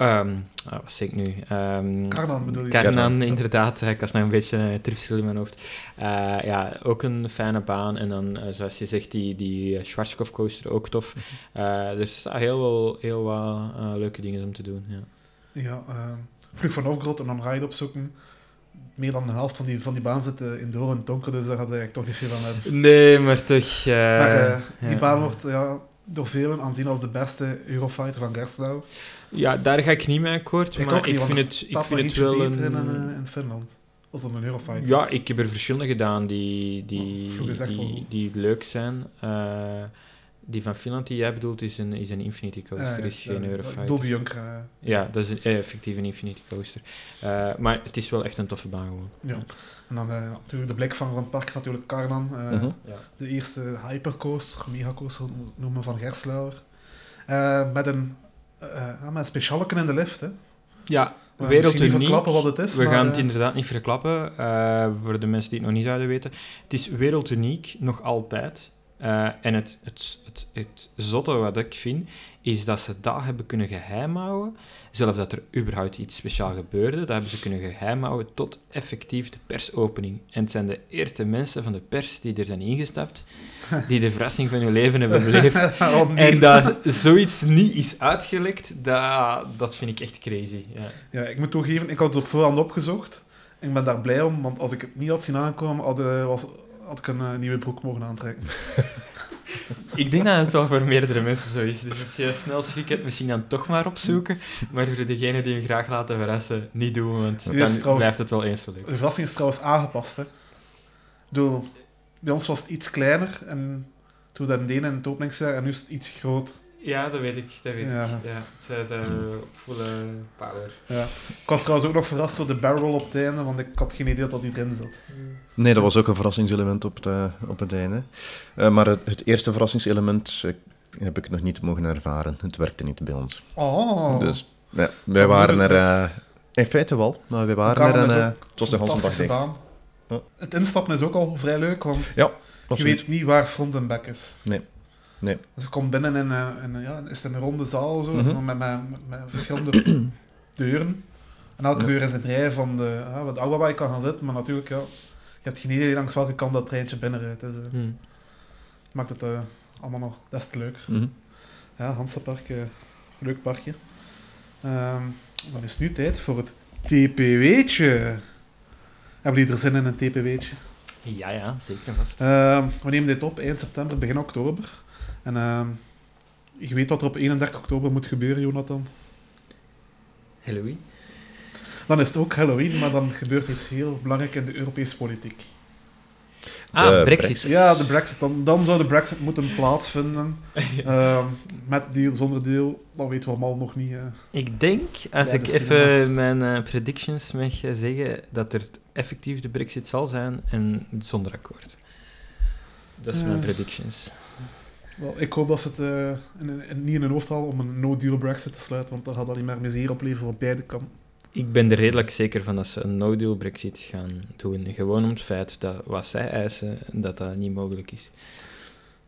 Ehm, ah, wat zeg ik nu? Ehm, Karnan bedoel je? Karnan, Karnan, ja. inderdaad. Ik was nog een beetje uh, tripsel in mijn hoofd. Eh, ja, ook een fijne baan. En dan, eh, zoals je zegt, die, die Schwarzkopf coaster, ook tof. Eh, dus er heel, wel, heel wat leuke dingen om te doen. Ja. Ja, eh, vlug van Novgorod en dan ride opzoeken. Meer dan de helft van die, van die baan zit in door en donker, dus daar gaat eigenlijk toch niet veel aan hebben. Nee, maar toch... maar die ja. baan wordt ja, door velen aanzien als de beste Eurofighter van Gerstlauw. Ja, daar ga ik niet mee akkoord, Ik maar ook niet, ik vind het, ik vind het wel beter een... in, eh, in Finland. Dat een Eurofighter Ja, ik heb er verschillende gedaan die, die, Oh, die, die leuk zijn. Eh, die van Finland die jij bedoelt is een, is een Infinity Coaster, is geen Eurofighter. Dolby Ja, dat is een, eh, effectief een Infinity Coaster. Eh, maar het is wel echt een toffe baan gewoon. ja. En dan natuurlijk de blik van, van het park is natuurlijk Karnan. eh, Mhm. Ja. De eerste hypercoaster, megacoaster noemen van Gerslauer. Eh, met een, ja, met een in de lift. Hè. Ja, niet werelduniek. verklappen wat het is. We maar, gaan het eh, inderdaad niet verklappen, eh, voor de mensen die het nog niet zouden weten. Het is werelduniek, nog altijd. Eh, en het, het, het, het zotte wat ik vind, is dat ze dat hebben kunnen geheim houden. Zelfs dat er überhaupt iets speciaal gebeurde, dat hebben ze kunnen geheim houden tot effectief de persopening. En het zijn de eerste mensen van de pers die er zijn ingestapt, die de verrassing van hun leven hebben beleefd. En dat zoiets niet is uitgelekt, dat, dat vind ik echt crazy. Ja. Ja, ik moet toegeven, ik had het op voorhand opgezocht. Ik ben daar blij om, want als ik het niet had zien aankomen, had, was, had ik een eh, nieuwe broek mogen aantrekken. Ik denk dat het wel voor meerdere mensen zo is. Dus als je snel schrik hebt, misschien dan toch maar opzoeken. Maar voor degenen die hem graag laten verrassen, niet doen, want dan trouwens- blijft het wel eens zo leuk. De verrassing is trouwens aangepast. Hè. Ik bedoel, bij ons was het iets kleiner en toen we dat deden in het en nu is het iets groot. Ja, dat weet ik. Dat weet Ja. ik. Ja, het zijn de volle power. Ja. Ik was trouwens ook nog verrast door de barrel op het einde, want ik had geen idee dat dat niet erin zat. Nee, dat was ook een verrassingselement op het, eh, op het einde. Eh, maar het, het eerste verrassingselement eh, heb ik nog niet mogen ervaren. Het werkte niet bij ons. Oh, Dus ja, wij waren er... eh, in feite wel, maar wij waren er en eh, het was de hele dag. Het instappen is ook al vrij leuk, want Ja, je weet niet waar front en back is. Nee. Nee. Dus je komt binnen in, eh, in, ja, is het een ronde zaal zo, Mhm. met, met, met, met verschillende deuren. En elke Ja. deur is een rij van de, ja, wat oude waar je kan gaan zitten, maar natuurlijk, ja, je hebt geen idee langs welke kant dat treintje binnenrijdt. Dus, eh, Hm. maakt het eh, allemaal nog des te leuk. Mhm. Ja, Hansapark, eh, leuk parkje. Ehm, dan is het nu tijd voor het TPW'tje. Hebben jullie er zin in een TPW'tje? Ja, ja, zeker vast. Ehm, we nemen dit op eind september, begin oktober. En ehm, je weet wat er op 31 oktober moet gebeuren, Jonathan. Halloween. Dan is het ook Halloween, maar dan gebeurt iets heel belangrijk in de Europese politiek. Ah, De Brexit. Brexit. Ja, de Brexit. Dan, dan zou de Brexit moeten plaatsvinden. Ehm, met deal, zonder deal, dat weten we allemaal nog niet. eh. Ik denk, als ik de even mijn eh, predictions mag eh, zeggen, dat er effectief de Brexit zal zijn en zonder akkoord. Dat is mijn Eh. predictions. Wel, ik hoop dat ze het eh, in- in- niet in hun hoofd halen om een no-deal Brexit te sluiten, want dat gaat alleen maar miserie opleveren op beide kanten. Ik ben er redelijk zeker van dat ze een no-deal Brexit gaan doen. Gewoon om het feit dat wat zij eisen, dat dat niet mogelijk is.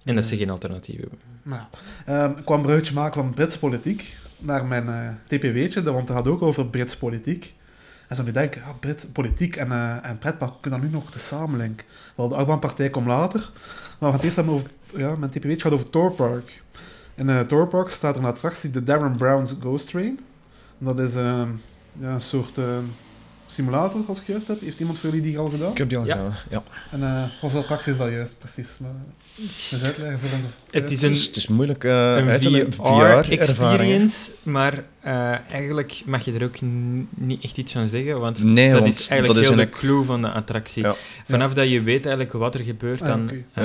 En dat ze geen alternatief hebben. Nou, ehm, ik kwam een bruidje maken van Brits politiek naar mijn eh, TPW'tje, want het gaat ook over Brits politiek. En zo nu denken, ja, Brit politiek en, eh en pretpark, hoe kunnen dat nu nog te samenlinken? Wel, de Achtbaanpartij komt later. Maar het eerst hebben over, ja, mijn TPW'tje gaat over Thor Park. In uh, Thor Park staat er een attractie, de Darren Brown's Ghost Train. En dat is ehm, ja, een soort eh, simulator, als ik het juist heb. Heeft iemand voor jullie die al gedaan? Ik heb die al Ja. gedaan. Ja. En eh, hoeveel attracties is dat juist, precies? Maar, dus uitleggen voor ons. of- Het is Het een, is, het is moeilijk eh een. VR-experience, maar eh, eigenlijk mag je er ook niet echt iets van zeggen, want Nee, dat want is eigenlijk dat is heel een- de clue van de attractie. Ja. Vanaf dat je weet eigenlijk wat er gebeurt, Ah, dan... eh,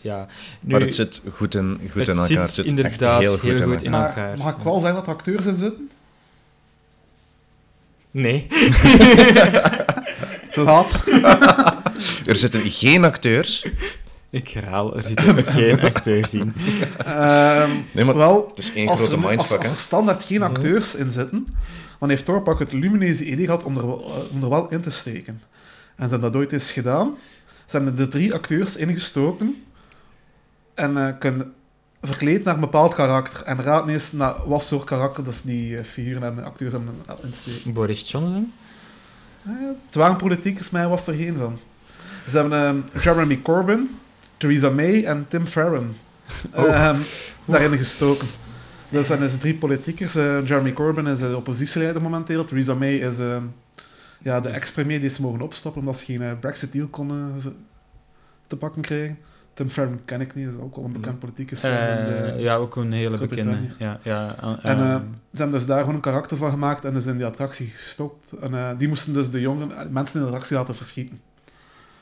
ja. Nu, Maar het zit goed in, goed het in elkaar. zit Het zit inderdaad echt heel heel goed, in in elkaar. Maar mag ik wel zeggen dat er acteurs in zitten? Nee. Te laat. Er zitten geen acteurs. Ik herhaal, er zitten geen acteurs in. Ehm, Nee, maar wel, het is één als grote er, mindfuck. als er standaard geen acteurs in zitten, dan heeft Thorpak het lumineuze idee gehad om er, wel- eh, om er wel in te steken. En ze hebben dat ooit eens gedaan. Ze hebben de drie acteurs ingestoken en eh, kunnen verkleed naar een bepaald karakter. En raad eens naar wat soort karakter dat ze die eh, figuren en acteurs hebben insteken. Boris Johnson? Eh, het waren politiekers, mij was er geen van. Ze hebben ehm, Jeremy Corbyn, Theresa May en Tim Farron ehm, daarin gestoken. Dat zijn dus drie politiekers. Eh, Jeremy Corbyn is de oppositieleider momenteel. Theresa May is ehm, ja, de ex-premier die ze mogen opstappen omdat ze geen Brexit-deal konden te pakken krijgen. Tim Farron ken ik niet, is ook al een bekend politicus. in Eh, de- ja, ook een hele bekende. Ja, ja, En eh, ehm, ze hebben dus daar gewoon een karakter van gemaakt en dus in die attractie gestopt. En eh, die moesten dus de jongeren, mensen in de attractie laten verschieten.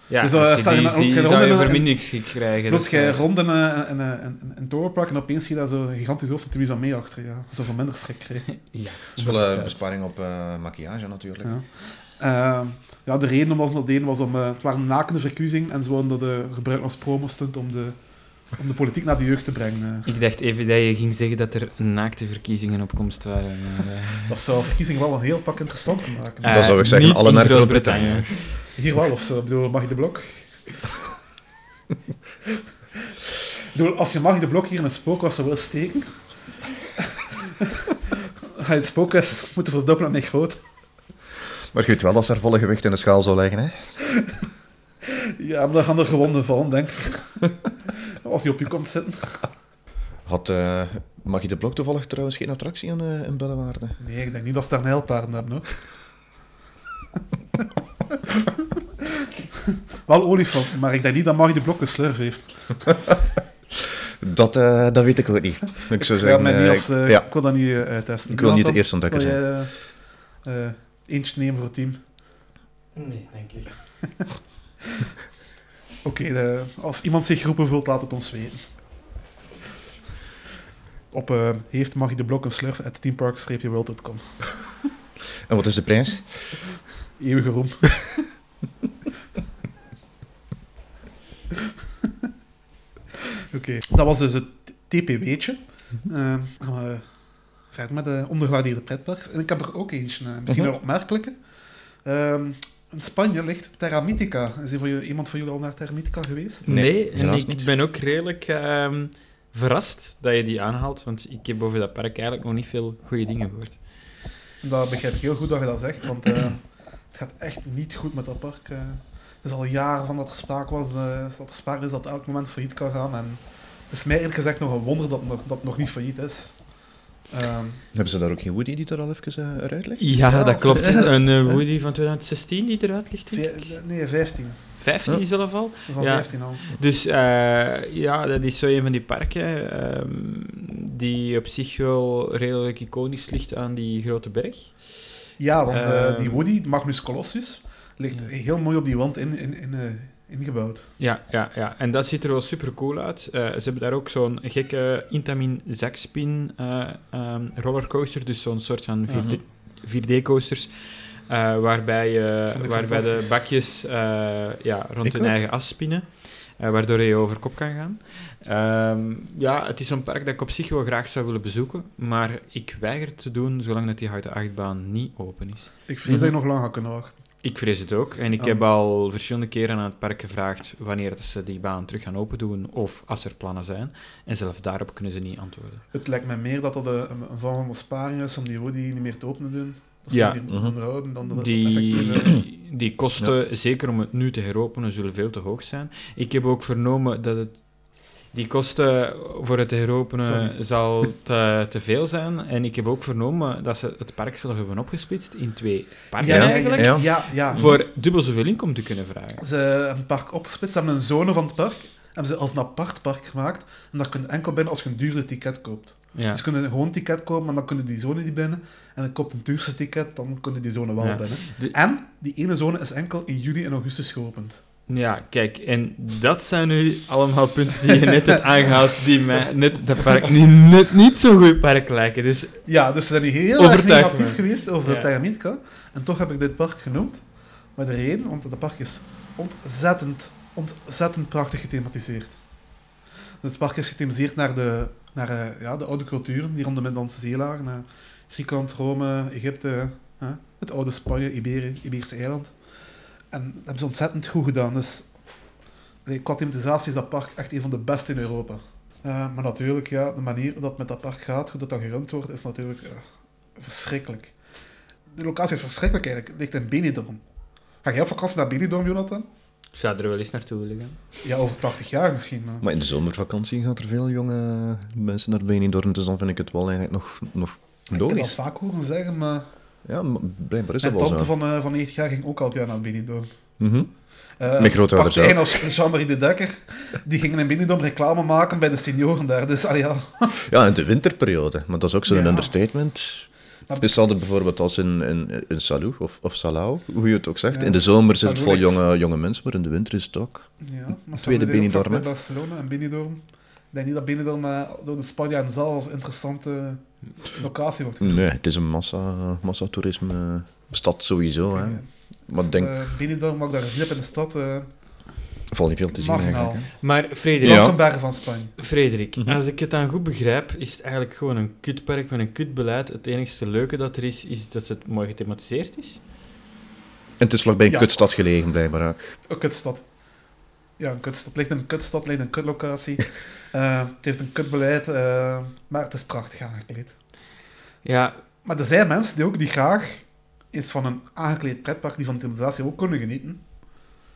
ja, dus, als je die zou je een- vermindering krijgen. Loopt dus, jij eh, rond in een, torenpark en opeens zie je daar zo'n gigantisch hoofd van Theresa May achter. Ja. Zo van minder schrik krijgen. Ja, Het is wel een besparing op eh, maquillage natuurlijk. Ja. Ja, de reden waarom ze dat deden was om... eh, het waren nakende verkiezingen en ze wilden dat de gebruiken als promostunt om de, om de politiek naar de jeugd te brengen. eh. Ik dacht even dat je ging zeggen dat er naakte verkiezingen op komst waren. maar, eh, Dat zou verkiezingen wel een heel pak interessanter maken. Dan zou ik zeggen, niet alle naar Groot-Brittannië. Hier wel, of zo. Ik bedoel, mag je de blok? ik bedoel, als je mag de blok hier in het spookhuis zou willen steken... ga je het spookhuis moeten verdubbelen naar groot. Maar weet wel dat ze er volle gewicht in de schaal zou leggen. Hè? Ja, maar dan gaan er gewonden vallen, denk ik. Als die op je komt zitten. Had uh, Magie de Blok toevallig trouwens geen attractie in, uh, in Bellewaarde? Nee, ik denk niet dat ze daar nijlpaarden hebben, hoor. Wel olifant, maar ik denk niet dat Magie de Blok een slurf heeft. Dat, uh, dat weet ik ook niet. Ik, zou zeggen, mij niet als, uh, ja. ik wil dat niet uittesten. Ik wil niet de eerste ontdekker zijn. Eentje nemen voor het team? Nee, denk ik. Oké, okay, als iemand zich geroepen voelt, laat het ons weten. op uh, heeft mag je de blokken slurfen at teampark-world.com. En wat is de prijs? Eeuwige roem. Oké, dat was dus het TPW'tje. Uh, gaan we met de ondergewaardeerde pretparks. En ik heb er ook eentje, uh, misschien mhm. een opmerkelijke. Um, in Spanje ligt Terra Mythica. Is er voor iemand van jullie al naar Terra Mythica geweest? Nee, en ik ben ook redelijk uh, verrast dat je die aanhaalt, want ik heb over dat park eigenlijk nog niet veel goede dingen gehoord. Dat begrijp ik heel goed dat je dat zegt, want uh, het gaat echt niet goed met dat park. Uh, het is al jaren van dat er sprake was, uh, dat er sprake is dat elk moment failliet kan gaan. En het is mij eerlijk gezegd nog een wonder dat, nog, dat het nog niet failliet is. Um, Hebben ze daar ook geen Woody die er al even uh, eruit ligt? Ja, ja, dat klopt. een uh, Woody van 2016 die eruit ligt, denk ik. Nee, 15. 15 huh? zelf al? Van ja. 15 al. Dus uh, ja, dat is zo een van die parken um, die op zich wel redelijk iconisch ligt aan die grote berg. Ja, want uh, die Woody, Magnus Colossus, ligt ja. heel mooi op die wand in, in, in, ingebouwd. Ja, ja, ja, en dat ziet er wel super cool uit. Uh, ze hebben daar ook zo'n gekke Intamin zakspin uh, um, rollercoaster, dus zo'n soort van 4D, 4D-coasters. Uh, waarbij, waarbij de bakjes ja, rond hun eigen as spinnen, waardoor je over kop kan gaan. Um, ja, het is zo'n park dat ik op zich wel graag zou willen bezoeken, maar ik weiger het te doen zolang dat die houten achtbaan niet open is. Ik vrees dat je nog lang gaat kunnen wachten. Ik vrees het ook. En ik heb al verschillende keren aan het park gevraagd wanneer ze die baan terug gaan open doen of als er plannen zijn. En zelfs daarop kunnen ze niet antwoorden. Het lijkt me meer dat dat een, een vorm van besparing is om die Woody niet meer te openen doen. Dat ja. Die, onderhouden, dan dat die, die kosten, zeker om het nu te heropenen, zullen veel te hoog zijn. Ik heb ook vernomen dat het die kosten voor het heropenen zal te, te, veel zijn. En ik heb ook vernomen dat ze het park zullen hebben opgesplitst in twee parken ja, eigenlijk. Ja, ja, ja. Voor dubbel zoveel inkomen te kunnen vragen. Ze hebben een park opgesplitst, ze hebben een zone van het park hebben ze als een apart park gemaakt. En daar kun je enkel binnen als je een duurder ticket koopt. Ja. Dus je kunt een gewoon ticket kopen, maar dan kun je die zone niet binnen. En dan koopt een duurste ticket, dan kun je die zone wel ja. binnen. En die ene zone is enkel in juli en augustus geopend. Ja, kijk, en dat zijn nu allemaal punten die je net hebt aangehaald, die mij net dat park niet, net niet zo'n goed park lijken. Dus ja, dus ze zijn heel erg negatief geweest over ja. de Termitka. En toch heb ik dit park genoemd. Maar de reden, want het park is ontzettend, ontzettend prachtig gethematiseerd. Dus het park is gethematiseerd naar de, naar, uh, ja, de oude culturen die rond de Middellandse Zee lagen. Griekenland, Rome, Egypte, uh, het oude Spanje, Iberië, Iberische eiland. En dat hebben ze ontzettend goed gedaan. Dus qua thematisatie is dat park echt een van de beste in Europa. Uh, maar natuurlijk, ja, de manier dat het met dat park gaat, hoe dat dan gerund wordt, is natuurlijk uh, verschrikkelijk. De locatie is verschrikkelijk eigenlijk. Het ligt in Benidorm. Ga jij op vakantie naar Benidorm, Jonathan? Ik zou er wel eens naartoe willen gaan. Ja, over 80 jaar misschien. Maar, maar in de zomervakantie gaat er veel jonge mensen naar Benidorm, dus dan vind ik het wel eigenlijk nog, nog logisch. Ik heb dat vaak horen zeggen, maar ja, blijkbaar is dat wel zo. tante van, uh, van 90 jaar ging ook altijd naar Benidorm. Mm -hmm. Uh, Met grootouders ook. als Jean-Marie de Dekker, die gingen in Benidorm reclame maken bij de senioren daar. Dus, ja. ja, in de winterperiode. Maar dat is ook zo'n ja. understatement. Maar, Hetzelfde bijvoorbeeld als in, in, in Salou of, of Salau, hoe je het ook zegt. Ja, in de zomer zit het vol jonge, jonge mensen, maar in de winter is het ook ja, maar tweede Benidorm. Bij Barcelona en Benidorm. Ik denk niet dat Benidorm uh, door de Spanjaarden zelf als interessante locatie wordt gezien. Nee, het is een massa, massatoerisme stad sowieso. Hè. Ja. Maar denk... Uh, Benidorm mag daar eens in de stad... Uh, Valt niet veel te zien eigenlijk. Maar Frederik... Ja. van Spanje. Frederik, mm -hmm. als ik het dan goed begrijp, is het eigenlijk gewoon een kutpark met een kutbeleid. Het enige leuke dat er is, is dat het mooi gethematiseerd is. En het is vlakbij een ja. kutstad gelegen, blijkbaar ook. Een kutstad. Ja, een kutstad. Het ligt in een kutstad, ligt in een kutlocatie. uh, het heeft een kutbeleid, uh, maar het is prachtig aangekleed. Ja. Maar er zijn mensen die ook die graag eens van een aangekleed pretpark die van de thematisatie ook kunnen genieten.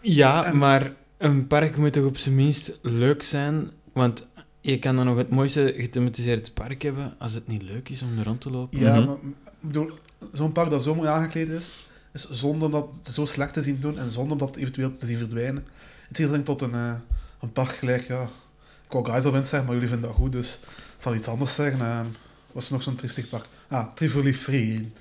Ja, en... maar een park moet toch op zijn minst leuk zijn, want je kan dan nog het mooiste gethematiseerde park hebben als het niet leuk is om er rond te lopen. Ja, mm -hmm. maar zo'n park dat zo mooi aangekleed is, is zonder dat zo slecht te zien doen en zonder dat eventueel te zien verdwijnen. Het is denk tot een, uh, een park gelijk, ja, ik wou Geiselwind zeggen, maar jullie vinden dat goed, dus ik zal iets anders zeggen. Uh, was er nog zo'n triestig park? Ah, Tivoli Free.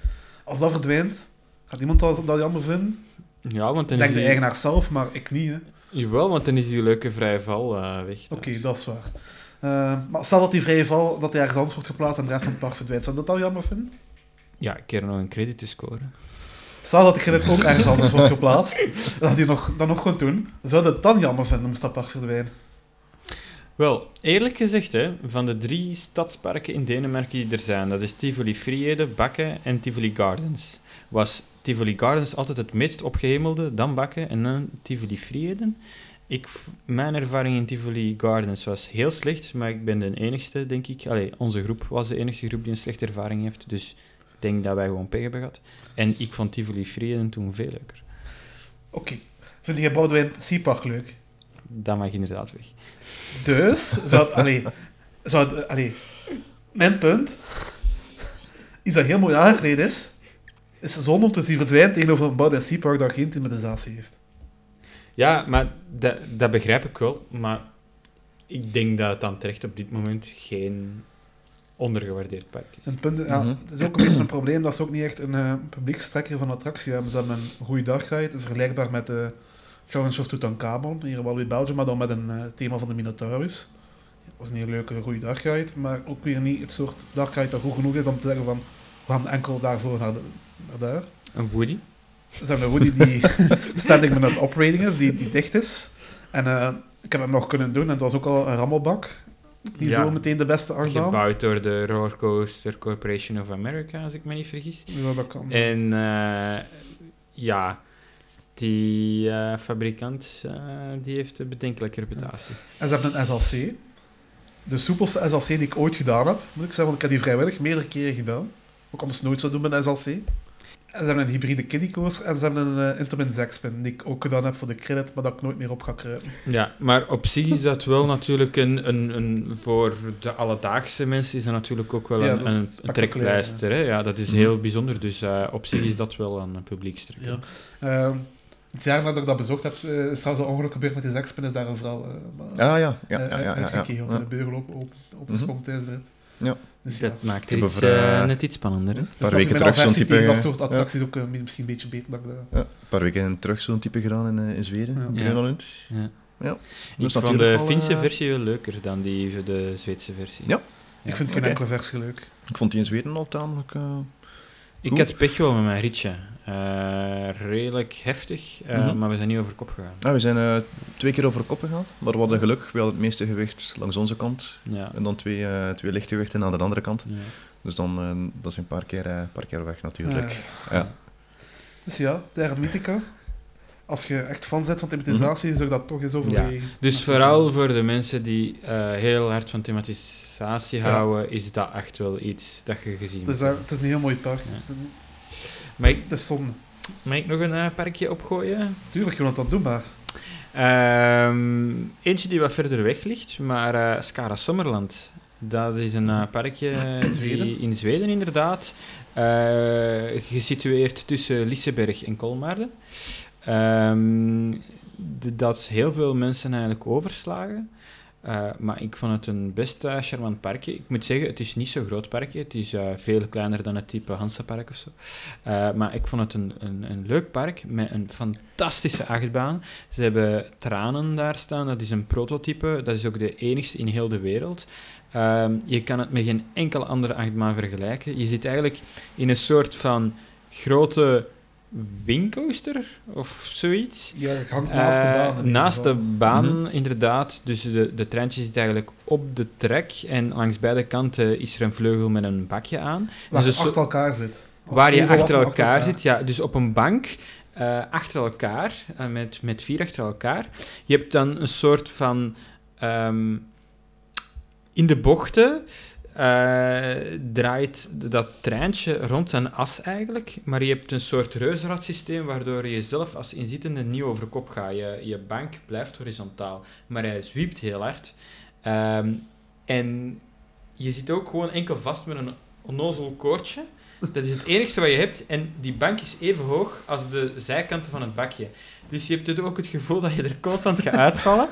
Als dat verdwijnt, gaat iemand dat, dat jammer vinden? Ja, want dan ik denk die... de eigenaar zelf, maar ik niet. Hè. Jawel, want dan is die leuke vrije val uh, weg. Oké, okay, dat is waar. Eh, maar stel dat die vrije val dat die ergens anders wordt geplaatst en de rest van het park verdwijnt, zou je dat al jammer vinden? Ja, een keer nog een credit te scoren. Stel dat ik het ook ergens anders wordt geplaatst, dat hij nog, dat nog gewoon doen, zou je het dan jammer vinden moest dat verdwijnen? Wel, eerlijk gezegd, hè, van de drie stadsparken in Denemarken die er zijn, dat is Tivoli Friede, Bakke en Tivoli Gardens, was Tivoli Gardens altijd het meest opgehemelde, dan Bakke en dan Tivoli Frieden. Ik, mijn ervaring in Tivoli Gardens was heel slecht, maar ik ben de enigste, denk ik. Allee, onze groep was de enige groep die een slechte ervaring heeft, dus ik denk dat wij gewoon pech hebben gehad. En ik vond Tivoli Frieden toen veel leuker. Oké. Vind je Boudewijn Seapark leuk? Dat mag inderdaad weg. Dus, zou het, allee, zou het, allee, mijn punt, iets dat heel mooi aangekleed is, is zonde om te zien verdwijnen tegenover een Boudewijn dat geen thematisatie heeft. Ja, maar dat, dat begrijp ik wel. Maar ik denk dat het dan terecht op dit moment geen ondergewaardeerd park is. En het, punt, ja, Mhm. het is ook een beetje een probleem dat ze ook niet echt een eh, publiekstrekker van attractie hebben. Ze hebben een goede dagride, vergelijkbaar met de Challenge of Tutankhamon, hier wel in België, maar dan met een eh, thema van de Minotaurus. Dat was een heel leuke, goede dagride, maar ook weer niet het soort dagride dat goed genoeg is om te zeggen van, we gaan enkel daarvoor naar, de, naar daar. Een Woody? Ze hebben een Woody die standing minute operating is, die, die dicht is. En eh, ik heb hem nog kunnen doen en het was ook al een rammelbak. Niet Ja. zo meteen de beste achtbaan. Gebouwd door de Rollercoaster Corporation of America, als ik me niet vergis. Ja, dat kan. En eh, ja, die eh, fabrikant eh, die heeft een bedenkelijke reputatie. En ze hebben een SLC. De soepelste SLC die ik ooit gedaan heb, moet ik zeggen, want ik heb die vrijwillig meerdere keren gedaan. Ook anders nooit zou doen met een SLC. En ze hebben een hybride kiddie coaster en ze hebben een uh, Intamin Zexpin, die ik ook gedaan heb voor de credit, maar dat ik nooit meer op ga kruipen. Ja, maar op zich is dat wel natuurlijk een, een, een voor de alledaagse mensen is dat natuurlijk ook wel Ja, een, een, trekpleister. Hè? Ja, dat is heel bijzonder. Dus eh, op zich is dat wel een publiekstrek. Ja. Ehm, het jaar nadat ik dat bezocht heb, uh, is trouwens een ongeluk gebeurd met die Zexpin, is daar een vrouw uh, ah, ja. Ja, ja, ja, ja, ja. de beugel op, op, opgesprongen tijdens de rit. Ja. Dus ja. Dat maakt het iets, eh, eh, net iets spannender. Dus paar weken terug zo'n type, dat eh, soort ja. attracties ook uh, misschien een beetje beter dan. Ja, een paar weken terug zo'n type gedaan in, uh, in Zweden, Ja. in Ja. Grönland. Ja. Ja. Ik Dus vond de Finse eh, versie wel leuker dan die de Zweedse versie. Ja. Ik vind geen enkele versie leuk. Ik vond die in Zweden al tamelijk... Ik had pech wel met mijn ritje. Eh, redelijk heftig, eh, Mhm. maar we zijn niet over kop gegaan. ja, we zijn eh, twee keer over kop gegaan, maar we hadden geluk. We hadden het meeste gewicht langs onze kant Ja. en dan twee, eh twee lichtgewichten aan de andere kant. ja. Dus dan eh, dat is een paar keer, eh, paar keer weg natuurlijk. Eh, Ja. Dus ja, de Hermitica. Als je echt fan bent van thematisatie, zou ik dat toch eens overwegen. Dus vooral voor de mensen die eh, heel hard van thematisatie Ja. houden, is dat echt wel iets dat je gezien hebt. het is een heel mooi park. Ja. Het, is een- Mag het, is, ik, het is zonde. mag ik nog een eh, parkje opgooien? Tuurlijk, je wilt dat doen, maar... Ehm, eentje die wat verder weg ligt, maar eh Skara Sommerland. Dat is een eh, parkje In Zweden? die- in Zweden, inderdaad. Gesitueerd tussen Liseberg en Kolmaarden. De- dat heel veel mensen eigenlijk overslagen. Eh, maar ik vond het een best eh, charmant parkje. Ik moet zeggen, het is niet zo'n groot parkje. Het is eh, veel kleiner dan het type Hansapark of zo. Maar ik vond het een, een, een leuk park met een fantastische achtbaan. Ze hebben tranen daar staan. Dat is een prototype. Dat is ook de enigste in heel de wereld. Ehm, je kan het met geen enkele andere achtbaan vergelijken. Je zit eigenlijk in een soort van grote wingcoaster of zoiets. Ja, je hangt naast de Eh, baan. ieder naast de baan, inderdaad. Dus de, de treintje zit eigenlijk op de trek. En langs beide kanten is er een vleugel met een bakje aan. Waar dus je achter elkaar zit. Waar je achter elkaar zit, ja. Dus op een bank eh, achter elkaar, eh, met, met vier achter elkaar. Je hebt dan een soort van... ehm, in de bochten eh, draait dat treintje rond zijn as eigenlijk, maar je hebt een soort reuzenradsysteem waardoor je zelf als inzittende niet over kop gaat. Je, je bank blijft horizontaal, maar hij zwiept heel hard. Ehm, en je zit ook gewoon enkel vast met een onnozel koordje. Dat is het enigste wat je hebt. En die bank is even hoog als de zijkanten van het bakje. Dus je hebt dus ook het gevoel dat je er constant gaat uitvallen.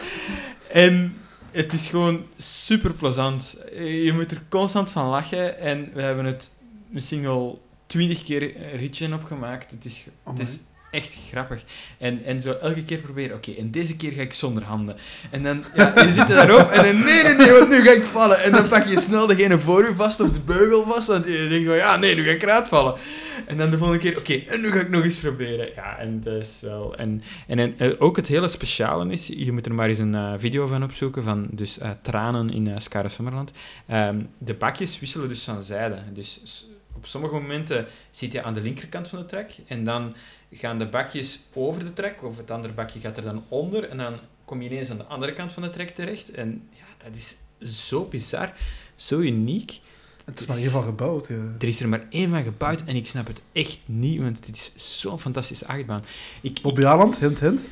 En het is gewoon super plezant. Je moet er constant van lachen. En we hebben het misschien al twintig keer een ritje opgemaakt. Het is, het is echt grappig. En, en zo elke keer proberen, oké, en deze keer ga ik zonder handen. En dan, ja, je zit daarop en dan, nee, nee, nee, want nu ga ik vallen. En dan pak je snel degene voor je vast of de beugel vast, want je denkt van, ja, nee, nu ga ik eruit vallen. En dan de volgende keer, oké, en nu ga ik nog eens proberen. Ja, en dat is wel... En, en, en eh, ook het hele speciale is, je moet er maar eens een uh, video van opzoeken, van dus uh, tranen in uh, Skare Sommerland. Um, de bakjes wisselen dus van zijde. Dus op sommige momenten zit je aan de linkerkant van de trek en dan gaan de bakjes over de trek, of het andere bakje gaat er dan onder, en dan kom je ineens aan de andere kant van de trek terecht. En ja, dat is zo bizar, zo uniek. Het is maar één van gebouwd. Ja. Er is er maar één van gebouwd en ik snap het echt niet, want het is zo'n fantastische achtbaan. Ik, Op Jaland, hint, hint.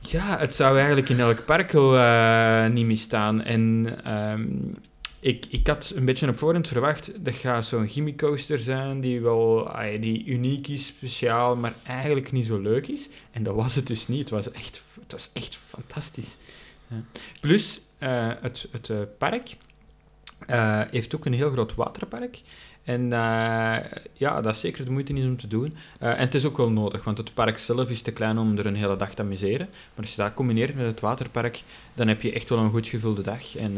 Ja, het zou eigenlijk in elk park wel uh, niet misstaan. En um, ik, ik had een beetje op voorhand verwacht, dat gaat zo'n coaster zijn die wel die uniek is, speciaal, maar eigenlijk niet zo leuk is. En dat was het dus niet. Het was echt, het was echt fantastisch. Plus, uh, het, het uh, park uh, heeft ook een heel groot waterpark. En ja, dat is zeker de moeite niet om te doen. en het is ook wel nodig, want het park zelf is te klein om er een hele dag te amuseren. Maar als je dat combineert met het waterpark, dan heb je echt wel een goed gevulde dag. En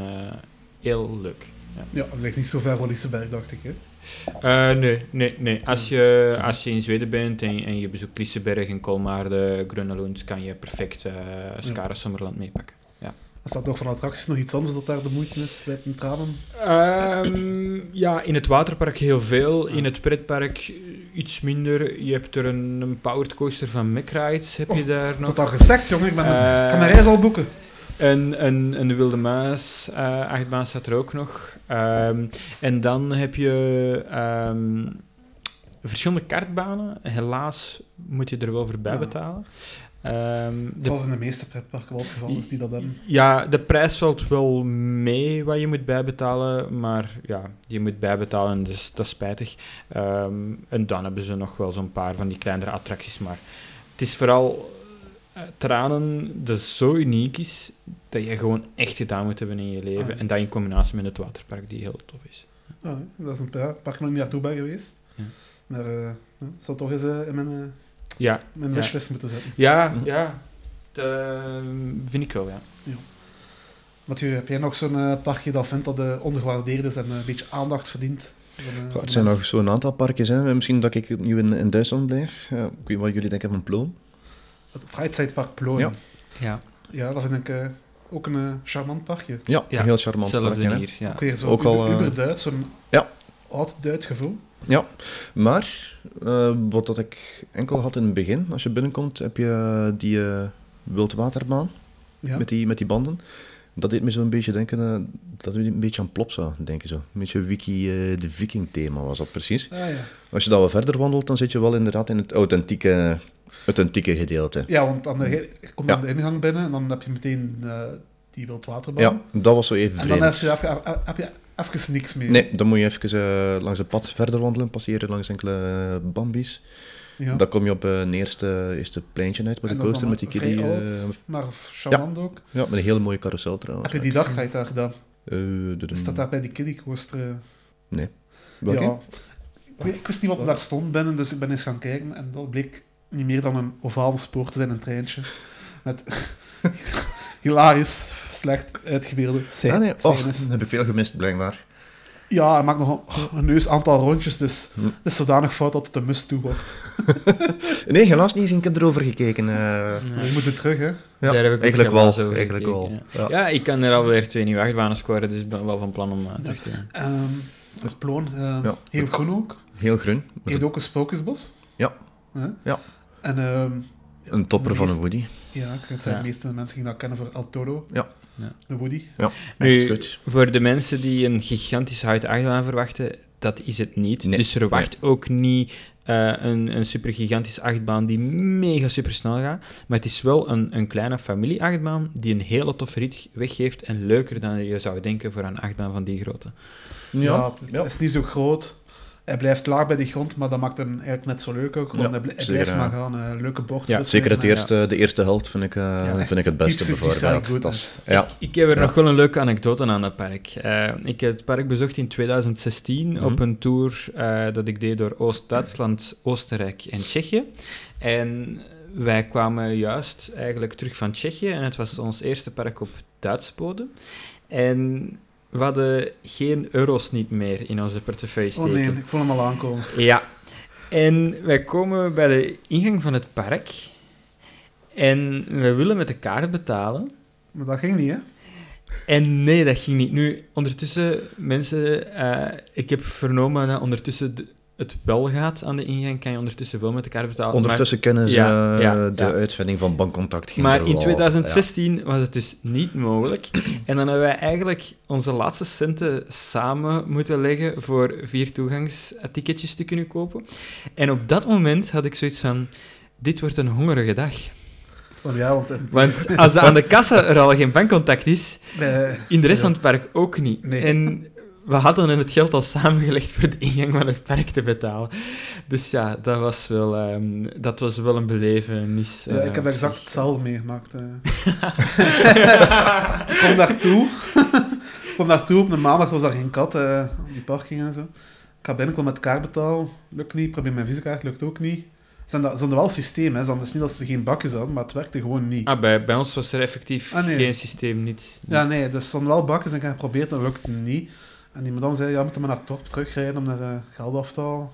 heel leuk. Ja, ja dat ligt niet zo ver van Liseberg, dacht ik. Hè? Uh, nee, nee, nee. Als je, als je in Zweden bent en, en je bezoekt Liseberg en Kolmaarde, Grunelund, kan je perfect uh, Skara ja. Sommerland meepakken. Ja. Is dat nog van attracties nog iets anders dat daar de moeite is bij het tranen? Um, ja, in het waterpark heel veel. In het pretpark iets minder. Je hebt er een, een powered coaster van McRides, heb oh, je daar nog. Dat al gezegd, jongen. Ik ben, uh, kan mijn reis al boeken. En een, een wilde muis, uh, achtbaan staat er ook nog. Um, en dan heb je um, verschillende kartbanen. Helaas moet je er wel voor bij betalen. Um, Zoals in de meeste pretparken wel het geval is die dat hebben. Ja, de prijs valt wel mee wat je moet bijbetalen, maar ja, je moet bijbetalen, dus dat is spijtig. Um, en dan hebben ze nog wel zo'n paar van die kleinere attracties, maar het is vooral tranen dat zo uniek is dat je gewoon echt gedaan moet hebben in je leven. Ah, en dat in combinatie met het waterpark, die heel tof is. Ah, dat is een park waar ik nog niet naartoe ben geweest. Ja. Maar uh, zou toch eens uh, in mijn, ja, mijn wishlist moeten zetten. Ja, ja. Dat vind ik wel, ja. ja. Mathieu, heb jij nog zo'n parkje dat vindt dat de ondergewaardeerd is en een beetje aandacht verdient? Van, het zijn nog zo'n aantal parkjes. Hè. Misschien dat ik nu in, in Duitsland blijf. Ja, ik weet wat jullie denken van Ploon het Freizeitpark Ploon. Ja. ja. Ja, dat vind ik uh, ook een uh, charmant parkje. Ja, ja, een heel charmant parkje. Hier, ja. Ook weer zo ook al, uh, Uber-Duits, zo'n ja. oud-Duits gevoel. Ja, maar wat dat ik enkel had in het begin, als je binnenkomt, heb je die wildwaterbaan ja. met, die, met die banden. Dat deed me zo een beetje denken, uh, dat we een beetje aan Plopsa denken zo. Een beetje wiki, uh, de viking thema was dat precies. Ah, ja. Als je dan wat verder wandelt, dan zit je wel inderdaad in het authentieke het antieke gedeelte. Ja, want aan de, je komt aan de ingang binnen en dan heb je meteen uh, die wildwaterbaan. Ja, dat was zo even En dan heb je, heb je even niks meer. Nee, dan moet je even uh, langs het pad verder wandelen, passeren langs enkele uh, bambies. Ja. Dan kom je op een eerste, eerste pleintje uit met de coaster, met die kiddie. maar charmant ja. ook. Ja, met een hele mooie carousel trouwens. Heb je die dag daar gedaan? Uh, Staat daar bij die kiddie coaster? Nee. Welke? Ja. Ik, weet, ik wist niet wat daar stond binnen, dus ik ben eens gaan kijken en dat bleek niet meer dan een ovale spoor te zijn, een treintje. Met hilarisch, slecht uitgebeelde scènes. Ah, nee. oh, dan heb ik veel gemist, blijkbaar. Ja, hij maakt nog een, een neus aantal rondjes, dus hm. het is zodanig fout dat het een must toe wordt. nee, helaas niet. Ik heb erover gekeken. Uh... Je moet er terug, hè? Ja, Daar heb ik eigenlijk wel. Eigenlijk wel. Ja. ja. ik kan er alweer twee nieuwe achtbanen scoren, dus ik ben wel van plan om uh, terug te gaan. Um, het ploon, uh, heel groen ook. Heel groen. Heeft ook een spookjesbos. Ja. ja. En, uh, een topper van een Woody. Ja, het zijn de meeste mensen die dat kennen voor El Toro. Ja. ja. De Woody. Ja, nu, goed. Voor de mensen die een gigantische houten achtbaan verwachten, dat is het niet. Nee. Dus verwacht nee. ook niet uh, een, een super gigantische achtbaan die mega super snel gaat. Maar het is wel een, een kleine familie-achtbaan die een hele toffe rit weggeeft en leuker dan je zou denken voor een achtbaan van die grootte. Ja, ja het is niet zo groot hij blijft laag bij de grond, maar dat maakt hem eigenlijk net zo leuk ook. Want hij, blijft maar gaan. Uh, leuke bocht. Ja, zeker het eerste, ja. de eerste helft vind ik, uh, ja, vind ik het beste bijvoorbeeld. Dat ja. ik, ik, heb er nog wel een leuke anekdote aan het park. Uh, ik heb het park bezocht in 2016 mm -hmm. op een tour dat ik deed door Oost-Duitsland, Oostenrijk en Tsjechië. En wij kwamen juist eigenlijk terug van Tsjechië en het was ons eerste park op Duitse bodem. En we hadden geen euro's niet meer in onze portefeuille Oh steken. nee, ik voel hem al aankomen. Ja. En wij komen bij de ingang van het park en we willen met de kaart betalen. Maar dat ging niet, hè? En nee, dat ging niet. Nu, ondertussen, mensen, eh, ik heb vernomen dat ondertussen de- het wel gaat aan de ingang, kan je ondertussen wel met de kaart betalen. Ondertussen kennen ze Ja, ja, de ja. uitvinding van bankcontact. Maar, ging maar er in wel- 2016 was het dus niet mogelijk. En dan hebben wij eigenlijk onze laatste centen samen moeten leggen voor vier toegangsticketjes te kunnen kopen. En op dat moment had ik zoiets van, dit wordt een hongerige dag. Want ja, want... Want als aan de kassa er al geen bankcontact is, in de rest Ja. van het park ook niet. Nee. En we hadden het geld al samengelegd voor de ingang van het park te betalen. Dus ja, dat was wel, ehm, dat was wel een belevenis. Ja, eh, ik heb op exact hetzelfde meegemaakt. eh. ik kom daartoe. ik kom daartoe, op een maandag was daar geen kat, eh, op die parking en zo. Ik ga binnen, ik wil met kaart betalen, lukt niet. Ik probeer mijn visakaart, lukt ook niet. Ze hadden ze wel een systeem, hè. Ze hadden- is niet dat ze geen bakjes hadden, maar het werkte gewoon niet. Ah, bij, bij ons was er effectief Ah, nee. geen systeem, niet. Ja, nee, dus er stonden wel bakjes en ik heb geprobeerd en dat lukte niet. En die madame zei, ja, we moeten maar naar het dorp terugrijden om naar eh, geld af te halen.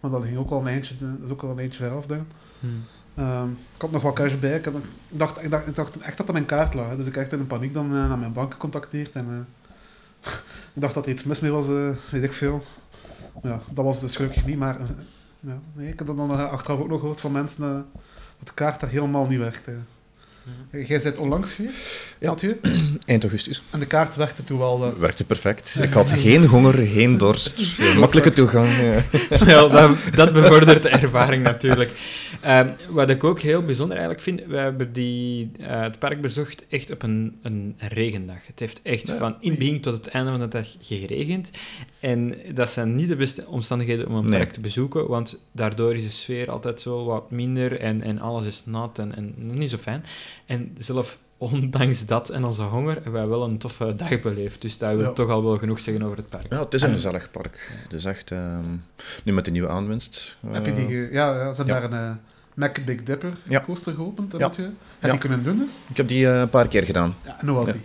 Maar dat ging ook al een eindje, dat is ook al een eindje ver af, denk. Hmm. Ehm, ik had nog wat cash bij. Ik, had, ik, dacht, ik, dacht, ik dacht echt dat dat mijn kaart lag. hè. Dus ik echt in paniek dan eh, naar mijn bank gecontacteerd. En, eh, ik dacht dat er iets mis mee was, weet ik veel. Ja, dat was dus gelukkig niet. Maar ja, nee, ik heb dat dan eh, achteraf ook nog gehoord van mensen dat de kaart daar helemaal niet werkte. Jij bent onlangs geweest, Ja. Mathieu, Eind augustus. en de kaart werkte toen wel. eh, Werkte perfect. Ik had geen honger, geen dorst. Makkelijke toegang. Wel, dat, dat bevordert de ervaring natuurlijk. Ehm, wat ik ook heel bijzonder eigenlijk vind, we hebben die, eh, het park bezocht echt op een, een regendag. Het heeft echt Ja. van in het begin tot het einde van de dag geregend. En dat zijn niet de beste omstandigheden om een Nee. park te bezoeken, want daardoor is de sfeer altijd zo wat minder en, en alles is nat en, en niet zo fijn. En zelf ondanks dat en onze honger hebben wij wel een toffe dag beleefd. Dus dat wil Ja. toch al wel genoeg zeggen over het park. Ja, het is een En- gezellig park. Het is echt... ehm, nu met de nieuwe aanwinst. heb je die... eh, ge- ja, ja, ze hebben ja. daar een eh, Mac Big Dipper Ja. coaster geopend. Heb je Ja. die kunnen doen dus? Ik heb die eh, een paar keer gedaan. Ja, en hoe was Ja. die?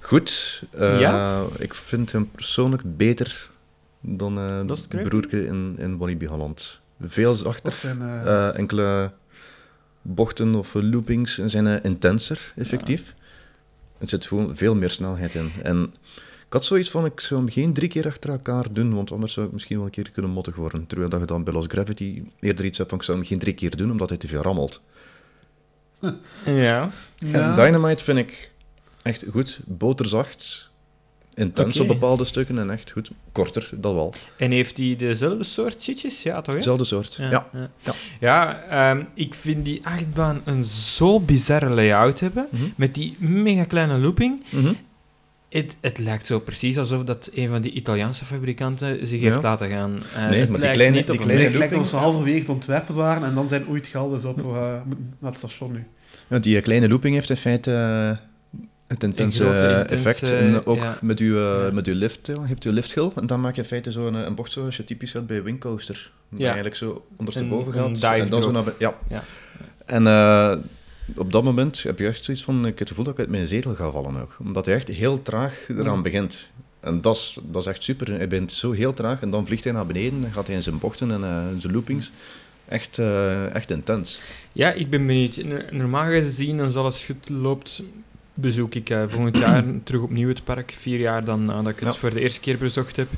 Goed. eh, Ja? Ik vind hem persoonlijk beter dan eh broerke in, in Walibi Holland. Veel zachter. Dat zijn... eh, Eh, enkele bochten of loopings zijn eh, intenser, effectief. Er zit gewoon veel meer snelheid in. En ik had zoiets van, ik zou hem geen drie keer achter elkaar doen, want anders zou ik misschien wel een keer kunnen mottig worden. Terwijl dat je dan bij Lost Gravity eerder iets hebt van, ik zou hem geen drie keer doen, omdat hij te veel rammelt. Ja. En Dynamite vind ik echt goed, boterzacht, intens Oké. op bepaalde stukken en echt goed. Korter, dat wel. En heeft hij dezelfde soort shitjes? Ja, toch? Hè? Hetzelfde soort, ja. Ja, ja. Ja, ehm, ik vind die achtbaan een zo bizarre layout hebben, Mhm. met die mega kleine looping. Mhm. Het, het lijkt zo precies alsof dat een van die Italiaanse fabrikanten zich Ja. heeft laten gaan. Eh, Nee, maar die kleine- niet op die kleine Het lijkt ze halverwege het ontwerpen waren en dan zijn ooit gelders op uh, naar het station nu. Ja, die kleine looping heeft in feite het intense grote, eh, intense, effect. En ook ja. met uw, eh, Ja. met uw lift, je hebt uw lifthill en dan maak je in feite zo een, een bocht zoals je typisch hebt bij een wingcoaster. Je Ja. eigenlijk zo ondersteboven gaat. en dan zo naar ja. En eh, op dat moment heb je echt zoiets van, ik heb het gevoel dat ik uit mijn zetel ga vallen ook. Omdat hij echt heel traag eraan Mm. begint. En dat is, dat is echt super. Hij begint zo heel traag en dan vliegt hij naar beneden, dan gaat hij in zijn bochten en eh, zijn loopings. Echt, eh, echt intens. Ja, ik ben benieuwd. Normaal gezien, als alles goed loopt, bezoek ik eh, volgend jaar terug opnieuw het park. Vier jaar dan nadat ik het Ja. voor de eerste keer bezocht heb.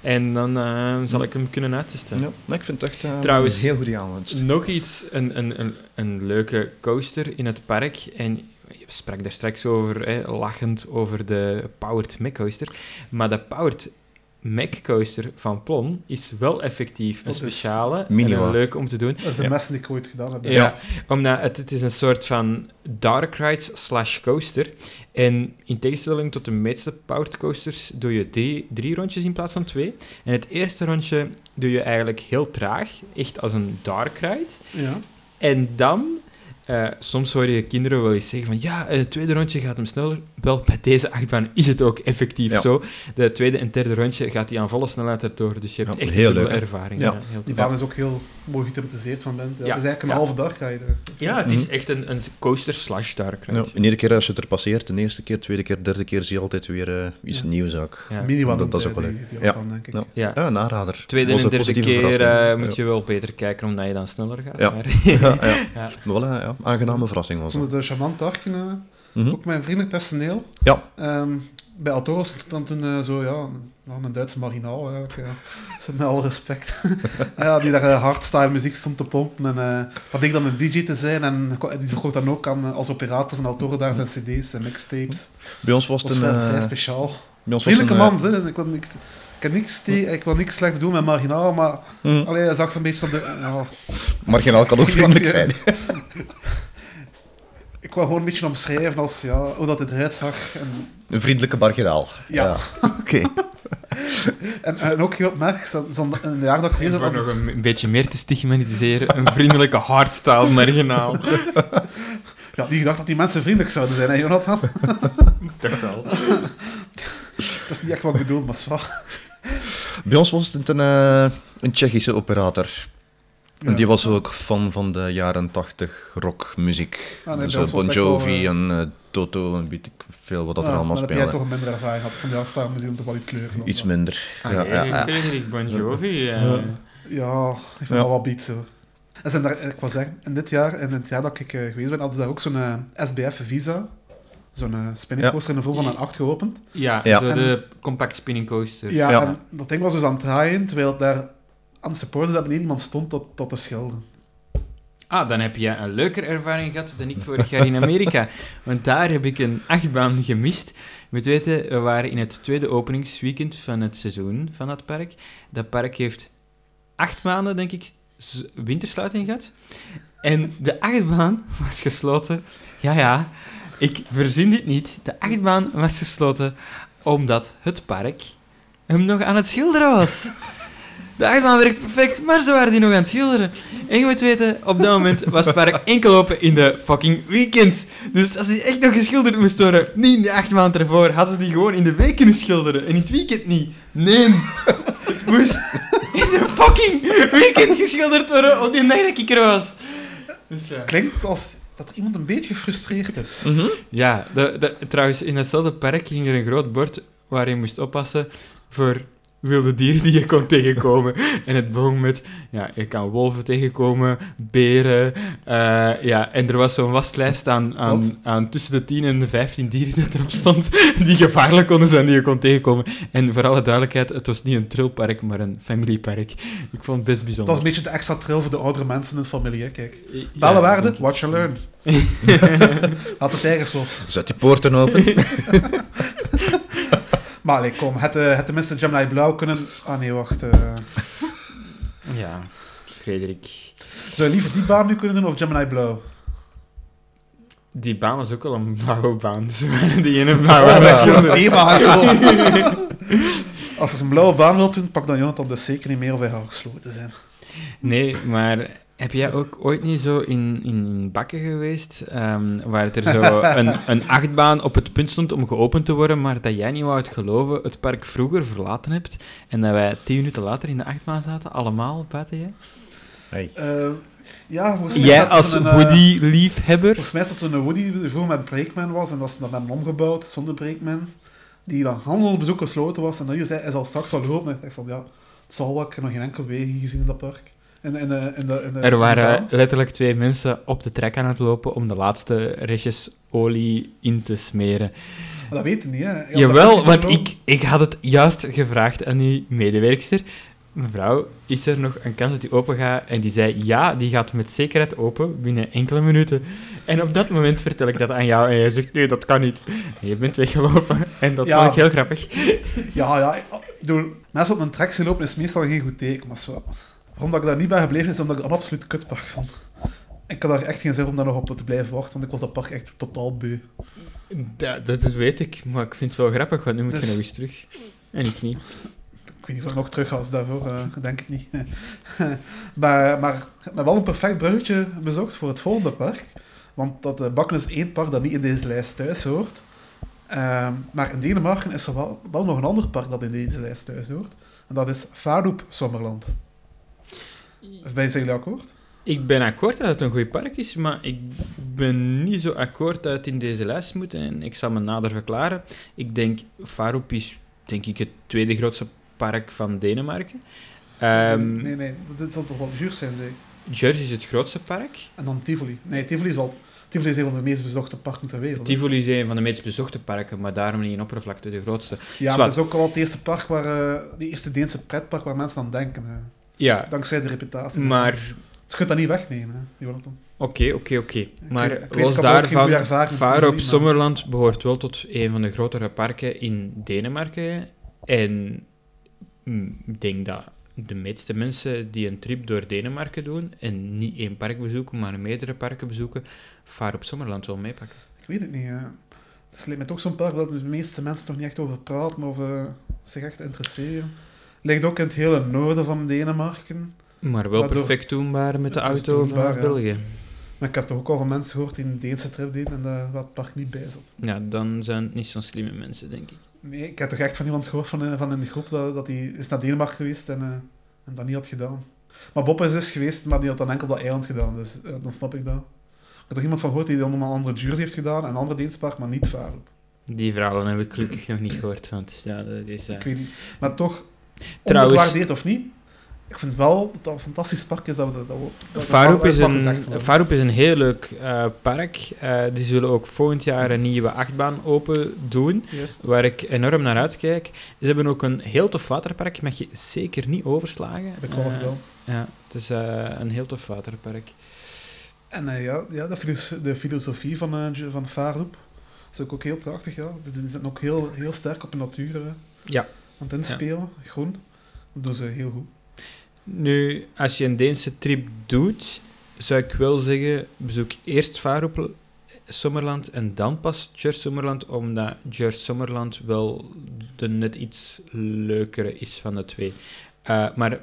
En dan eh, zal ik hem kunnen uittesten. Ja, maar ik vind het echt eh, Trouwens, een heel goede aanwinst. Nog iets, een, een, een, een leuke coaster in het park. En je sprak daar straks over, hè, lachend over de Powered Mac Coaster. Maar de Powered Mac Coaster van Plon is wel effectief een Dat speciale en een leuk om te doen. Dat is de Ja. messen die ik ooit gedaan heb. Ja, omdat het, het is een soort van dark rides slash coaster. En in tegenstelling tot de meeste powered coasters doe je drie, drie rondjes in plaats van twee. En het eerste rondje doe je eigenlijk heel traag, echt als een dark ride. Ja. En dan eh, soms hoor je kinderen wel eens zeggen van ja, het tweede rondje gaat hem sneller. Wel, bij deze achtbaan is het ook effectief Ja. zo. De tweede en derde rondje gaat hij aan volle snelheid erdoor. Dus je hebt Ja, echt heel een hè? ervaring. Ja. Ja. heel Die baan is ook heel mooi gethematiseerd van Bent. Ja, Ja. Het is eigenlijk een Ja. halve dag ga je er. ja, het is Mhm. echt een, een coaster slash dark ride. Ja, en iedere keer als je het er passeert, de eerste keer, tweede keer, derde keer, zie je altijd weer eh, iets Ja. nieuws ook. Ja. Minimaal dat- dat is ook wel leuk. Ja. denk ik. Ja. Ja. Ja, een aanrader. Tweede en derde keer eh, moet Ja. je wel beter kijken, omdat je dan sneller gaat. Ja. Maar, Ja, ja. ja. Voilà, ja. Aangename verrassing Ik was vond het. een charmant parkje. eh, Mhm. Ook een vriendelijk personeel. Ja. Ehm, bij Altoro stond dan toen eh, zo, ja, een, een Duitse marginaal eigenlijk. Ja. Met alle respect. ja, die daar eh, hardstyle muziek stond te pompen. En eh wat ik dan een DJ te zijn. En die verkocht dan ook aan, als operator van Altoro daar zijn cd's en mixtapes. Bij ons was het een... vrij, speciaal. bij ons was een, man, hè. Ik wil niks... Ik, heb niks te- ik wil niks slecht bedoelen met marginaal, maar allee, hij zag een beetje op de... ja, Marginaal kan ook vriendelijk zijn. ik wil gewoon een beetje omschrijven als ja, hoe dat het eruit zag. En, Een vriendelijke marginaal. Ja. Oké. en, en ook heel opmerkelijk, zo- een jaar dat ik geweest ben, nog een, een beetje meer te stigmatiseren, een vriendelijke hardstyle marginaal. ja, die gedacht dat die mensen vriendelijk zouden zijn, hè, Jonathan? Toch wel. Dat is niet echt wat ik bedoel, maar zwaar. Bij ons was het een, eh, een Tsjechische operator. En die was ook fan van de jaren 80 rockmuziek. Ah, nee, was Bon Jovi eh, en eh, Toto en weet ik veel wat dat er allemaal maar dan heb jij speelde. toch een minder ervaring gehad. Ik vond die hardstyle muziek toch wel iets leuker. Iets minder. Ah, ja, ja, ja. Frederik Bon Jovi. Ja. Ik vind Ja. dat wel beat zo. En zijn daar, ik wil zeggen, in dit jaar, en in het jaar dat ik eh, geweest ben, hadden ze daar ook zo'n SBF-visa. Zo'n uh, spinning coaster in de vorm van een acht geopend. Ja, Ja. zo En- de compact spinning coaster. Ja, Ja. en dat ding was dus aan het draaien, terwijl daar aan de supporters daar beneden iemand stond tot, tot te schelden. Ah, dan heb je een leuker ervaring gehad dan ik vorig jaar in Amerika. Want daar heb ik een achtbaan gemist. Je moet weten, we waren in het tweede openingsweekend van het seizoen van dat park. Dat park heeft acht maanden, denk ik, wintersluiting gehad. En de achtbaan was gesloten. Ja, ja, ik verzin dit niet. De achtbaan was gesloten omdat het park hem nog aan het schilderen was. De achtbaan werkt perfect, maar ze waren die nog aan het schilderen. En je moet weten, op dat moment was het park enkel open in de fucking weekends. Dus als die echt nog geschilderd moest worden, niet in de acht maanden ervoor, hadden ze die gewoon in de week kunnen schilderen. En in het weekend niet. Nee. Het moest in de fucking weekend geschilderd worden op die dag dat ik er was. Dus ja. Klinkt als dat er iemand een beetje gefrustreerd is. Mhm. Ja, de, de, trouwens, in hetzelfde park ging er een groot bord waar je moest oppassen voor wilde dieren die je kon tegenkomen. En het begon met, ja, je kan wolven tegenkomen, beren, eh, ja, en er was zo'n waslijst aan, aan, aan tussen de 10 en de 15 dieren dat erop stond, die gevaarlijk konden zijn, die je kon tegenkomen. En voor alle duidelijkheid, het was niet een trilpark, maar een familypark. Ik vond het best Dat is bijzonder. een beetje de extra trill voor de oudere mensen in de familie, hè. kijk. Ja, Bellenwaarde, denk ik. watch and learn. Laat de tijgers los. Zet die poorten open. Maar allee, kom, het, eh, het tenminste Gemini Blauw kunnen... Ah nee, wacht. eh Ja, Frederik. Zou je liever die baan nu kunnen doen of Gemini Blauw? Die baan was ook wel een blauwe baan. Ze waren die ene blauwe met dat is gewoon een thema. Als ze een blauwe baan wilt doen, pak dan Jonathan dus zeker niet meer of hij gaat gesloten zijn. Nee, maar heb jij ook ooit niet zo in, in bakken geweest, ehm, waar het er zo een, een achtbaan op het punt stond om geopend te worden, maar dat jij niet wou het geloven, het park vroeger verlaten hebt, en dat wij tien minuten later in de achtbaan zaten, allemaal buiten jij? Hey. Eh, ja, volgens mij Jij als eh, Woody-liefhebber? Volgens mij dat zo'n Woody vroeger met Breakman was en dat ze dat hebben omgebouwd zonder Breakman. Die dan handelsbezoek gesloten was en dan hier zei hij zal straks wel lopen. En ik dacht van ja, het zal wel, ik heb nog geen enkele beweging gezien in dat park. Er waren letterlijk twee mensen op de trek aan het lopen om de laatste restjes olie in te smeren. Maar dat weten niet, hè. Als Jawel, want ik, ik had het juist gevraagd aan die medewerkster. Mevrouw, is er nog een kans dat die open gaat? En die zei, ja, die gaat met zekerheid open binnen enkele minuten. En op dat moment vertel ik dat aan jou en jij zegt, nee, dat kan niet. En je bent weggelopen en dat Ja. vond ik heel grappig. Ja, ja. Ik mensen op een trek zien lopen is meestal geen goed teken. Maar zo, waarom ik daar niet bij gebleven is, omdat ik het een absoluut kutpark vond. Ik had daar echt geen zin om daar nog op te blijven wachten, want ik was dat park echt totaal beu. Dat, dat weet ik, maar ik vind het wel grappig, want nu moet je Dus- nog eens terug. En ik niet. Ik weet niet of ik nog terug ga als daarvoor, eh, denk ik niet. maar, maar ik heb wel een perfect bruggetje bezocht voor het volgende park. Want dat uh, Bakken is één park dat niet in deze lijst thuis hoort. Ehm, maar in Denemarken is er wel, wel, nog een ander park dat in deze lijst thuis hoort. En dat is Faroep Sommerland. Of ben je jullie akkoord? Ik ben akkoord dat het een goed park is, maar ik ben niet zo akkoord dat het in deze lijst moet. En ik zal me nader verklaren. Ik denk, Faroep is denk ik het tweede grootste park van Denemarken. Um, nee, nee, dat zal toch wel Jurs zijn, zeker? Jurs is het grootste park. En dan Tivoli. Nee, Tivoli is al... Tivoli is een van de meest bezochte parken ter wereld. Tivoli is een van de meest bezochte parken, maar daarom niet in oppervlakte de grootste. Ja, maar het is ook al het eerste park waar... Uh, de eerste Deense pretpark waar mensen aan denken. Hè. Ja. Dankzij de reputatie. Maar... Het kunt dat niet wegnemen, hè, Jonathan. Oké, oké, oké. Maar los daarvan, Vaar op Sommerland behoort wel tot een van de grotere parken in Denemarken. En mm, ik denk dat de meeste mensen die een trip door Denemarken doen en niet één park bezoeken, maar meerdere parken bezoeken, Vaar op Sommerland wel meepakken. Ik weet het niet. Hè. Het lijkt me toch zo'n park dat de meeste mensen nog niet echt over praten of uh, zich echt interesseren. Ligt ook in het hele noorden van Denemarken. Maar wel perfect doenbaar met de auto van België. Maar ik heb toch ook al van mensen gehoord die een Deense trip deden en daar wat het park niet bij zat. Ja, dan zijn het niet zo'n slimme mensen, denk ik. Nee, ik heb toch echt van iemand gehoord van, eh, van in de groep dat, dat hij is naar Denemarken geweest en, uh, en dat niet had gedaan. Maar Bob is dus geweest, maar die had dan enkel dat eiland gedaan, dus uh, dan snap ik dat. Ik heb toch iemand van gehoord die dan een andere Jersey heeft gedaan, en een andere Deense park, maar niet Faroep. Die verhalen heb ik gelukkig nog niet gehoord, want ja, dat is... Ik weet niet. Maar toch, Trouwens, of niet, ik vind wel dat dat een fantastisch park is. Dat we, dat we, Faroep, is een, Faroep is een heel leuk uh, park. Uh, die zullen ook volgend jaar een nieuwe achtbaan open doen, waar ik enorm naar uitkijk. Ze hebben ook een heel tof waterpark, mag je zeker niet overslagen. Dat kan uh, wel. Ja, het is een heel tof waterpark. En ja, ja de, de filosofie van, van Faroep is ook, ook heel prachtig. Ja. Ze zijn ook heel, heel sterk op de natuur ja. Aan het inspelen, ja. groen. Dat doen ze heel goed. Nu, als je een Deense trip doet, zou ik wel zeggen, bezoek eerst Vaarop Sommerland en dan pas Jers Sommerland, omdat Jers Sommerland wel de net iets leukere is van de twee. Uh, maar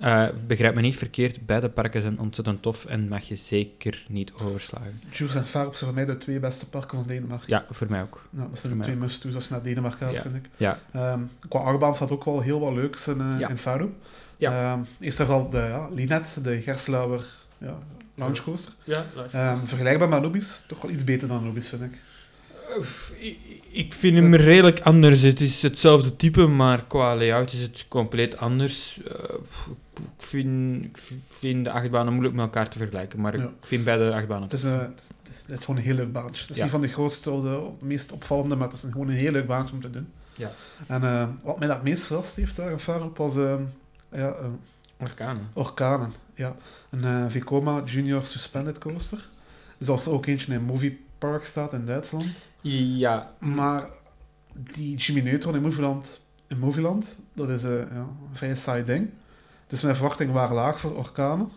uh, begrijp me niet verkeerd, beide parken zijn ontzettend tof en mag je zeker niet overslagen. Jers en Vaarop zijn voor mij de twee beste parken van Denemarken. Ja, voor mij ook. Ja, dat zijn de twee must-do's als je naar Denemarken gaat, vind ik. Ja. Um, qua achtbaan staat ook wel heel wat leuks in, uh, ja. in Vaarop. Ja. Um, eerst en vooral de ja, Linet, de Gerslauer ja, launchcoaster. Ja, um, vergelijkbaar met Nobis, toch wel iets beter dan Nobis, vind ik. Ik, vind hem redelijk anders. Het is hetzelfde type, maar qua layout is het compleet anders. Uh, ik, vind, ik vind de achtbanen moeilijk met elkaar te vergelijken, maar ik vind beide achtbanen. Het is, uh, het is gewoon een heel leuk baantje. Het is niet van de grootste of de, meest opvallende, maar het is gewoon een heel leuk baantje om te doen. Ja. En uh, wat mij dat meest verrast heeft daar op was ehm, ja, uh, orkanen. Orkanen, ja. Een Vekoma Junior Suspended Coaster. Zoals er ook eentje in Movie Park staat in Duitsland. Ja. Maar die Jimmy Neutron in Movieland, in Movieland dat is uh, ja, een vrij saai ding. Dus mijn verwachtingen waren laag voor orkanen.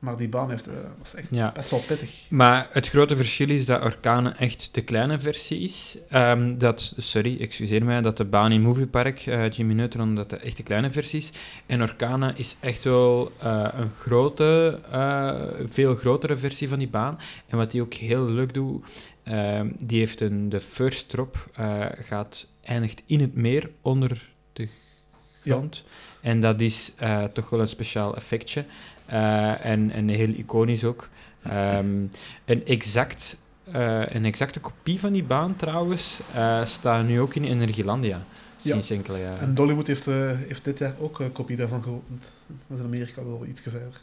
Maar die baan heeft, uh, was echt best wel pittig. Maar het grote verschil is dat Orkanen echt de kleine versie is. Um, dat, sorry, excuseer mij, dat de baan in Moviepark, uh, Jimmy Neutron, dat de echt de kleine versie is. En Orkanen is echt wel uh, een grote, veel grotere versie van die baan. En wat die ook heel leuk doet, ehm, die heeft een, de first drop, gaat, eindigt in het meer onder de grond. Ja. En dat is toch wel een speciaal effectje. Uh, en, en heel iconisch ook. Um, een, exact, uh, een exacte kopie van die baan trouwens uh, staat nu ook in Energielandia. Sinds ja. enkele jaren. En Dollywood heeft, heeft dit jaar ook een kopie daarvan geopend. Dat is in Amerika wel iets gevaarlijker.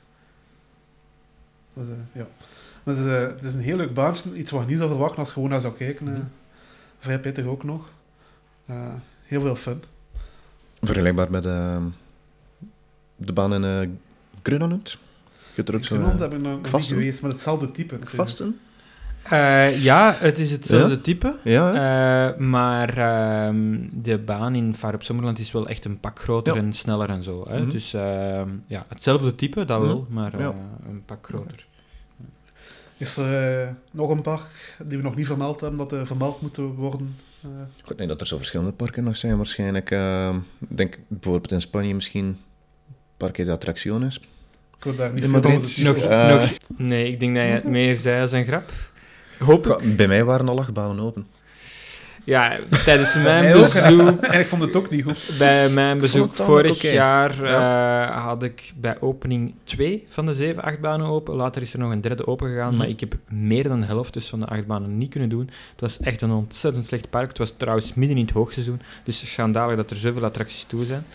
Dus, ja. Maar het, is, het is een heel leuk baantje. Iets wat je niet zou verwachten als je gewoon naar zou kijken. Mm. Vrij pittig ook nog. heel veel fun. Vergelijkbaar met de baan in Grunanut? Je hebt er ook zo... Grunanut heb ik nog niet geweest, maar hetzelfde type. Vasten? Uh, ja, het is hetzelfde ja? type. Ja, uh, maar uh, de baan in Vaar op Sommerland is wel echt een pak groter ja. en sneller en zo. Hè? Mm -hmm. Dus ehm, ja, hetzelfde type, dat wel, mm -hmm. maar eh, een pak groter. Is er eh, nog een park die we nog niet vermeld hebben, dat er vermeld moeten worden? Ik denk dat er zo verschillende parken nog zijn waarschijnlijk. Ehm, ik denk bijvoorbeeld in Spanje misschien Parque de Attracciones. Ik wil daar niet veel over Nog, Eh. nog, nee, ik denk dat je het meer zei als een grap. Hoop ik. Bij mij waren al achtbanen open. Ja, tijdens Mij mijn bezoek, En ik vond het ook niet goed. bij mijn bezoek vorig jaar eh, had ik bij opening twee van de zeven achtbanen open. Later is er nog een derde open gegaan, Mhm. maar ik heb meer dan de helft dus van de achtbanen niet kunnen doen. Het was echt een ontzettend slecht park. Het was trouwens midden in het hoogseizoen, dus schandalig dat er zoveel attracties toe zijn.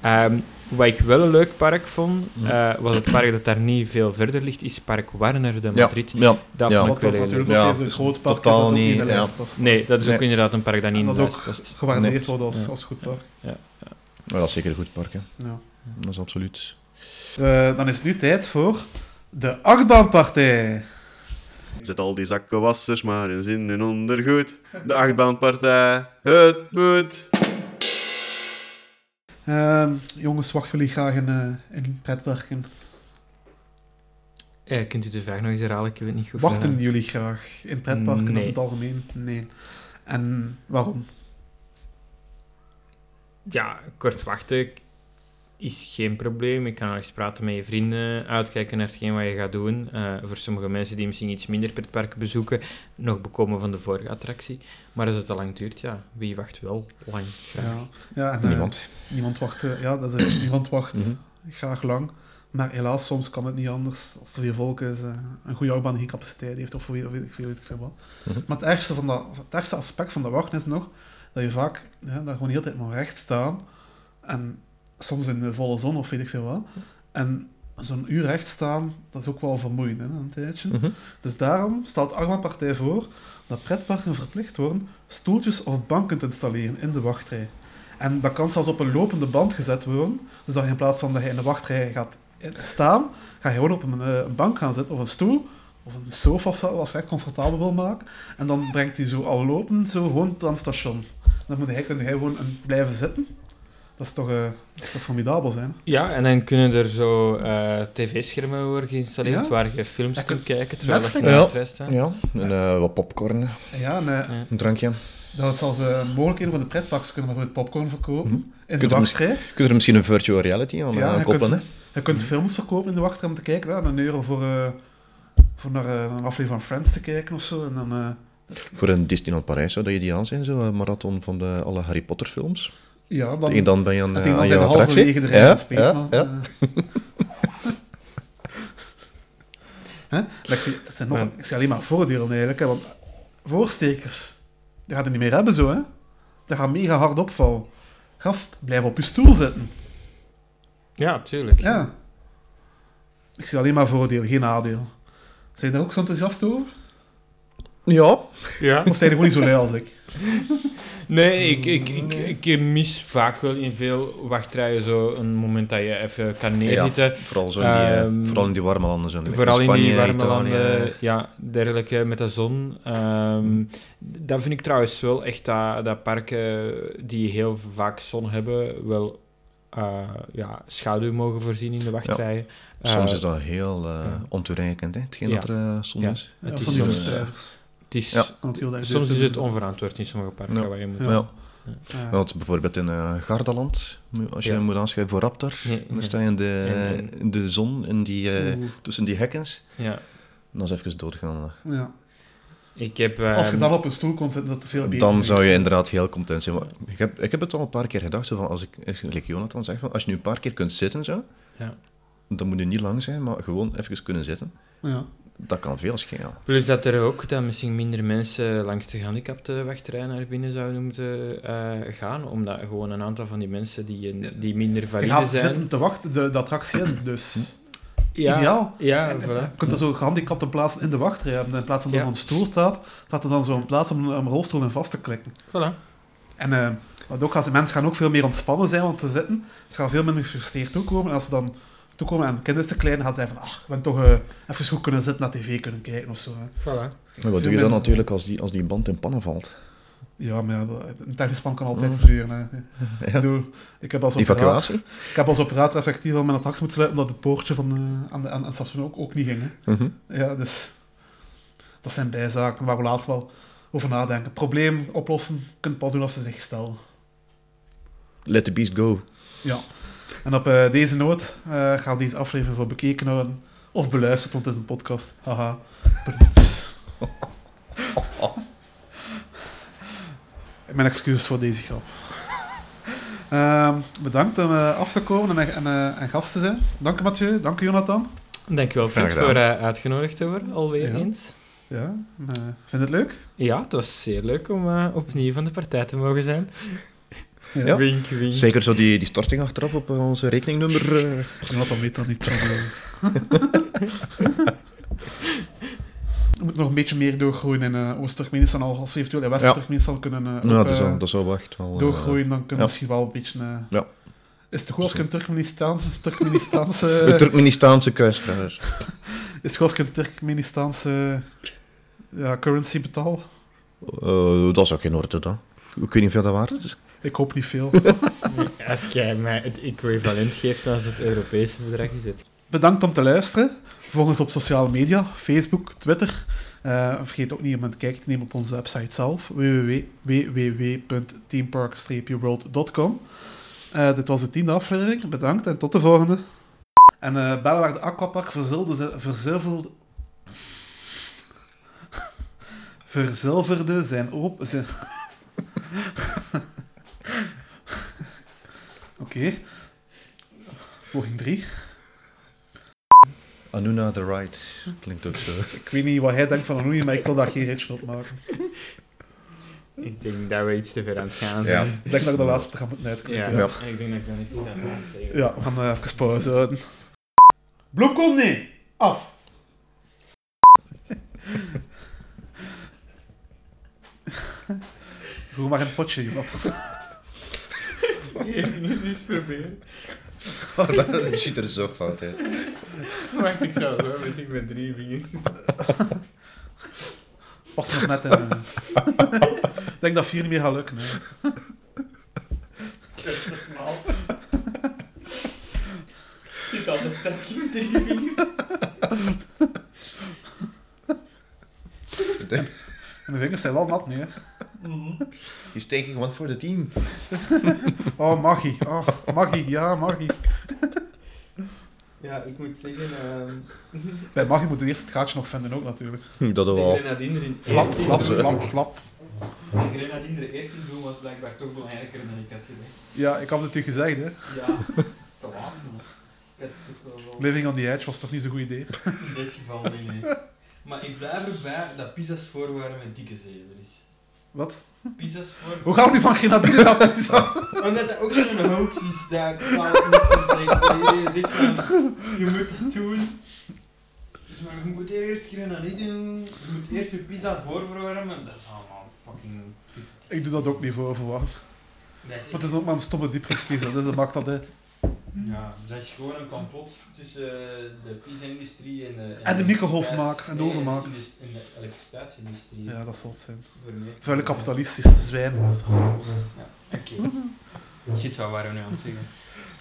Ehm, wat ik wel een leuk park vond, Mhm. eh, was het park dat daar niet veel verder ligt, is Park Warner de Ja, Madrid. ja. Dat Ja. vond ik wel heel leuk. natuurlijk Ja, een groot park totaal dat ook niet in niet, de ja. lijst past. Nee, dat is ook Nee. inderdaad een park dat niet En in de dat lijst ook past. gewaardeerd wordt als, Ja. als goed park. Maar dat is zeker een goed park, hè. Ja. Dat is absoluut. Eh, dan is het nu tijd voor de achtbaanpartij. Zet al die zakkenwassers maar eens in hun ondergoed. De achtbaanpartij, het moet. Ehm, jongens, wachten jullie graag in, eh, in pretparken? Eh, kunt u de vraag nog eens herhalen? Ik heb het niet goed Wachten verstaan. jullie graag in pretparken of Nee. in het algemeen? Nee. En waarom? Ja, kort wachten is geen probleem. Ik kan nog eens praten met je vrienden, uitkijken naar hetgeen wat je gaat doen. Eh, voor sommige mensen die misschien iets minder pretparken bezoeken, nog bekomen van de vorige attractie. Maar als het te lang duurt, ja, wie wacht wel lang? graag? Ja, ja en, eh, Niemand. niemand wacht, eh, ja, dat is. Niemand wacht Mhm. graag lang. Maar helaas, soms kan het niet anders. Als er veel volk is, eh, een goede achtbaan geen capaciteit heeft, of weet, weet ik veel, weet ik veel wat. Mhm. Maar het ergste, van dat, het ergste aspect van de wachten is nog dat je vaak ja, daar gewoon de hele tijd moet recht staan. En soms in de volle zon, of weet ik veel wat. En zo'n uur recht staan, dat is ook wel vermoeiend, hè, een tijdje. Mhm. Dus daarom stelt de Achtbaanpartij voor dat pretparken verplicht worden stoeltjes of banken te installeren in de wachtrij. En dat kan zelfs op een lopende band gezet worden. Dus dat je in plaats van dat je in de wachtrij gaat staan, ga je gewoon op een, eh, een bank gaan zitten of een stoel of een sofa als je het echt comfortabel wil maken. En dan brengt hij zo al lopend zo gewoon tot aan het station. Dan moet hij, kun hij gewoon een, blijven zitten. Dat is toch, eh, dat is toch formidabel zijn. Ja, en dan kunnen er zo eh, tv-schermen worden geïnstalleerd Ja. waar je films Ja, kunt kijken terwijl je Netflix. in Ja. de stress staat. Ja, en eh, wat popcorn, Ja, Ja. een drankje. dat zelfs uh, mogelijkheden voor de pretparks kunnen bijvoorbeeld popcorn verkopen Mhm. in de Kunt u wachtrij. Kun je er misschien een virtual reality aan Ja, eh, je koppelen, kunt- hè? Je kunt films verkopen in de wachtrij om te kijken. Ja, een euro voor, eh, voor naar een aflevering van Friends te kijken of zo. En dan, eh, Voor een Disneyland Parijs zou dat ideaal zijn, zo een marathon van de, alle Harry Potter films. Ja, dan, en dan ben je aan, eh, tegen dan aan halverwege de rij Ja, Space ja, ja. Hè? Maar ik zie, het zijn nog, Ja. ik zie alleen maar voordelen eigenlijk. Hè, want voorstekers, die gaat het niet meer hebben zo. Hè? Dat gaat mega hard opvallen. Gast, blijf op je stoel zitten. Ja, tuurlijk. Ja. Ik zie alleen maar voordelen, geen nadeel. Zijn je daar ook zo enthousiast over? Ja, Ja. Of zijn je gewoon niet zo lui als ik? Nee, ik, ik, ik, ik mis vaak wel in veel wachtrijen zo een moment dat je even kan neerzitten. vooral, zo in die, eh, Ehm, vooral in die warme landen. Zo, Vooral in die Spanje, warme Italië. landen, ja, dergelijke met de zon. Ehm dan vind ik trouwens wel echt dat, dat parken die heel vaak zon hebben, wel eh, ja, schaduw mogen voorzien in de wachtrijen. Soms Eh, is dat heel uh, ja. ontoereikend, hè, hetgeen Ja. dat er uh, zon Ja. is. Ja, Het is die verstuivers. Het is, Ja. Want heel erg Soms is het onverantwoord in sommige parken Ja. waar je moet Ja. Ja. Ja. Want bijvoorbeeld in uh, Gardaland, als je Ja. moet aanschrijven voor Raptor, dan sta je in de, in de zon, in die, uh, Oeh. tussen die hekkens, Ja. dan is even doodgaan. Ja. Ik heb... Als je ehm, dan op een stoel kon zitten, dat veel beter Dan is. zou je inderdaad heel content zijn. Maar ik, heb, ik heb het al een paar keer gedacht, zo van als ik, like Jonathan zegt, van, als je nu een paar keer kunt zitten, zo, Ja. dan moet je niet lang zijn, maar gewoon even kunnen zitten. Ja. Dat kan veel schelen. Plus dat er ook dat misschien minder mensen langs de gehandicapte wachtrij naar binnen zouden moeten eh, gaan, omdat gewoon een aantal van die mensen die, een- die minder Je valide gaat zijn... zitten te wachten, de, de attractie in, dus ja, ideaal. Ja, En- voilà. Je kunt er zo gehandicapte plaatsen in de wachtrij hebben. In plaats van dat Ja. er een stoel staat, staat er dan zo'n plaats om een rolstoel in vast te klikken. Voilà. En eh, wat ook, als de mensen gaan ook veel meer ontspannen zijn om te zitten. Ze gaan veel minder gefrustreerd toekomen. En als ze dan toekomen en het kind is te klein, ze zeggen van, ach, ik ben toch eh, even goed kunnen zitten, naar tv kunnen kijken of zo. Hè. voilà. Maar wat doe je dan natuurlijk als die, als die band in pannen valt? Ja, maar ja, een technisch span kan altijd Oh. gebeuren. Hè. Ik, bedoel, ik, heb als operator, Evacuatie? ik heb als operator effectief al mijn attractie moeten sluiten, omdat het poortje van, eh, aan, de, aan, aan het station ook, ook niet ging. Hè. Mhm. Ja, dus dat zijn bijzaken waar we later wel over nadenken. Probleem oplossen, je kunt pas doen als ze zich stellen. Let the beast go. Ja. En op eh, deze noot eh gaan we deze aflevering voor bekeken houden. Of beluisterd, want het is een podcast. Haha. Mijn excuses voor deze grap. Ehm, bedankt om eh, af te komen en, en, en gast te zijn. Dank u Mathieu, dank u Jonathan. Dankjewel, Graag voor eh, uitgenodigd te worden, alweer Ja. eens. Ja, vind je het leuk? Ja, het was zeer leuk om opnieuw van de partij te mogen zijn. Ja. Wink, wink. Zeker zo die, die storting achteraf op eh, onze rekeningnummer. eh. Jonathan weet nog niet van... eh. We moeten nog een beetje meer doorgroeien in Oost-Turkmenistan, al als we eventueel in West-Turkmenistan kunnen eh, nou, ook, dat, is dat echt wel... doorgroeien, dan kunnen we misschien wel een beetje... Ja. Is het goed als ik een Turkmenistan, Turkmenistaanse... de Turkmenistaanse kuisvraag. is het goed als ik een Turkmenistaanse ja, currency betaal? Eh, dat is ook geen orde dan. Ik weet niet of dat waard is. Ik hoop niet veel. Als jij mij het equivalent geeft als het Europese bedrag is het. Bedankt om te luisteren. Volg ons op sociale media, Facebook, Twitter. Eh, vergeet ook niet om een kijkje te nemen op onze website zelf, www.teampark-world.com. Eh, dit was de tiende aflevering. Bedankt en tot de volgende. En eh Bellewaarde Aquapark verzilverde, verzilverde, verzilverde zijn open... Zijn... Oké. Poging 3. Anuna the Right. Klinkt ook zo. Ik weet niet wat hij denkt van Anoui, maar ik wil daar geen ritje op maken. Ik denk dat we iets te ver aan het gaan Ja. Ik denk dat ik de laatste ga moeten Ja, uitknippen. Ja. ik denk dat ik dan iets ga zeggen. Ja, we gaan eh, even pauze houden. Bloemkool, nee! Af! Doe maar een potje, joh. Even niet eens proberen. dat ziet er zo fout uit. Wacht, ik zou zo misschien met drie vingers. Pas nog net in. eh. Ik denk dat vier niet meer gaat lukken. Hè. Dat is te smal. Zit al te sterk met drie vingers. En de vingers zijn wel nat nu, hè. He's taking one for the team. Oh, Maggie. Oh, Maggie. Ja, Maggie. Ja, ik moet zeggen... ehm Bij Maggie moeten we eerst het gaatje nog vinden ook, natuurlijk. Dat de wel. Flap, eerst in flap, doen- flap, flap. De er eerst in doen was blijkbaar toch belangrijker dan ik had gedacht. Ja, ik had het u gezegd, hè. Ja, te laat, man. Ik had het toch wel... Living on the edge was toch niet zo'n goed idee. In dit geval niet. Maar ik blijf erbij dat pizza's voorwaarden met dikke zeven is. Wat? Pizza's voor... Hoe gaan we nu van grenadine naar pizza? Omdat dat ook zo'n hoax is, van, je moet dat doen. Dus maar je moet eerst grenadine doen, je moet eerst je pizza voorverwarmen, dat is allemaal fucking... Ik doe dat ook niet voor verwarmen. Dat is het ook maar een stomme diepvriespizza, dus dat maakt dat uit. Ja, dat is gewoon een complot tussen eh, de pizza-industrie en de... En de microgolfmakers en de ovenmakers. En de elektriciteitsindustrie. Ja, dat zal het zijn. Vuile kapitalistische zwijn. Ja, oké. Shit, wat waren we nu aan het zeggen?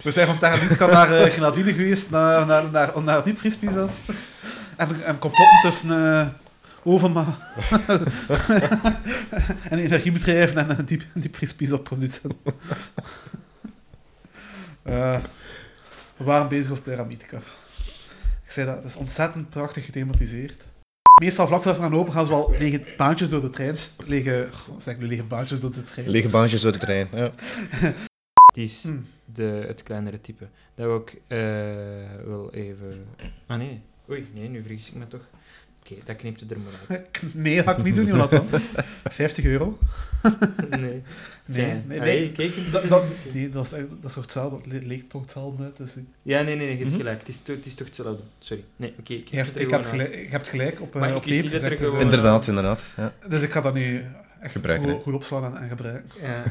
We zijn vandaag niet naar uh, grenadine geweest, naar, naar, naar, naar diepvriespizza's. En, en complotten tussen uh, ovenma en energiebedrijven en een diep, diepvriespizza-producent. Uh, we waren bezig over Terramitica. Ik zei dat, dat is ontzettend prachtig gethematiseerd. Meestal vlak voordat we gaan open gaan ze wel lege baantjes door de trein... Lege, zeg ik nu, lege baantjes door de trein. Lege baantjes door de trein. Ja. Het is Hm. de, het kleinere type. Dat we ook eh, wel even... Ah nee, oei, nee, nu vergis ik me toch. Oké, dat knipt er maar uit. Nee, dat ga ik niet doen, Jonathan. 50 euro. Nee. Nee, nee, nee. eens Dat, dat, nee, dat, is, dat is toch hetzelfde, dat le- leek toch hetzelfde uit. Dus ik, Ja, nee, nee, nee, je hebt Mhm. gelijk. Het is, toch- het is toch hetzelfde. Sorry. Nee, oké, ik je heb ik heb gelijk, je hebt gelijk op, eh, Maar ik op tape niet dat gezegd. Dus, gewoon- Inderdaad, inderdaad. Ja. dus ik ga dat nu echt Gebruiken, goed, opslaan en, en gebruiken. Ja.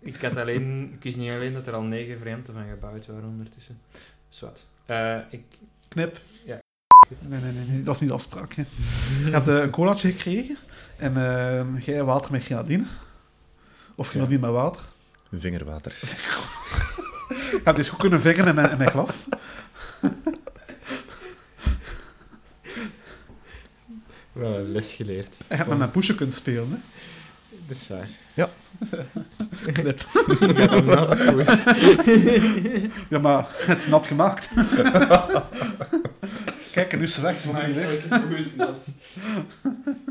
ik had alleen... Ik wist niet alleen dat er al negen vreemden van gebouwd waren ondertussen. Zwat. Eh ik... Knip. Ja. Nee, nee, nee, nee, dat is niet de afspraak. Hè. Je hebt eh, een colaatje gekregen en eh, jij water met grenadine. Of grenadine met water. Vingerwater. Je hebt dus goed kunnen vingeren in mijn, in mijn glas. Wel een les geleerd. Je hebt met mijn poesje kunnen spelen. Hè. Dat is waar. Ja. Knip. Ja, maar het is nat gemaakt. Kijk, nu is weg, vond ik leuk. Hoe?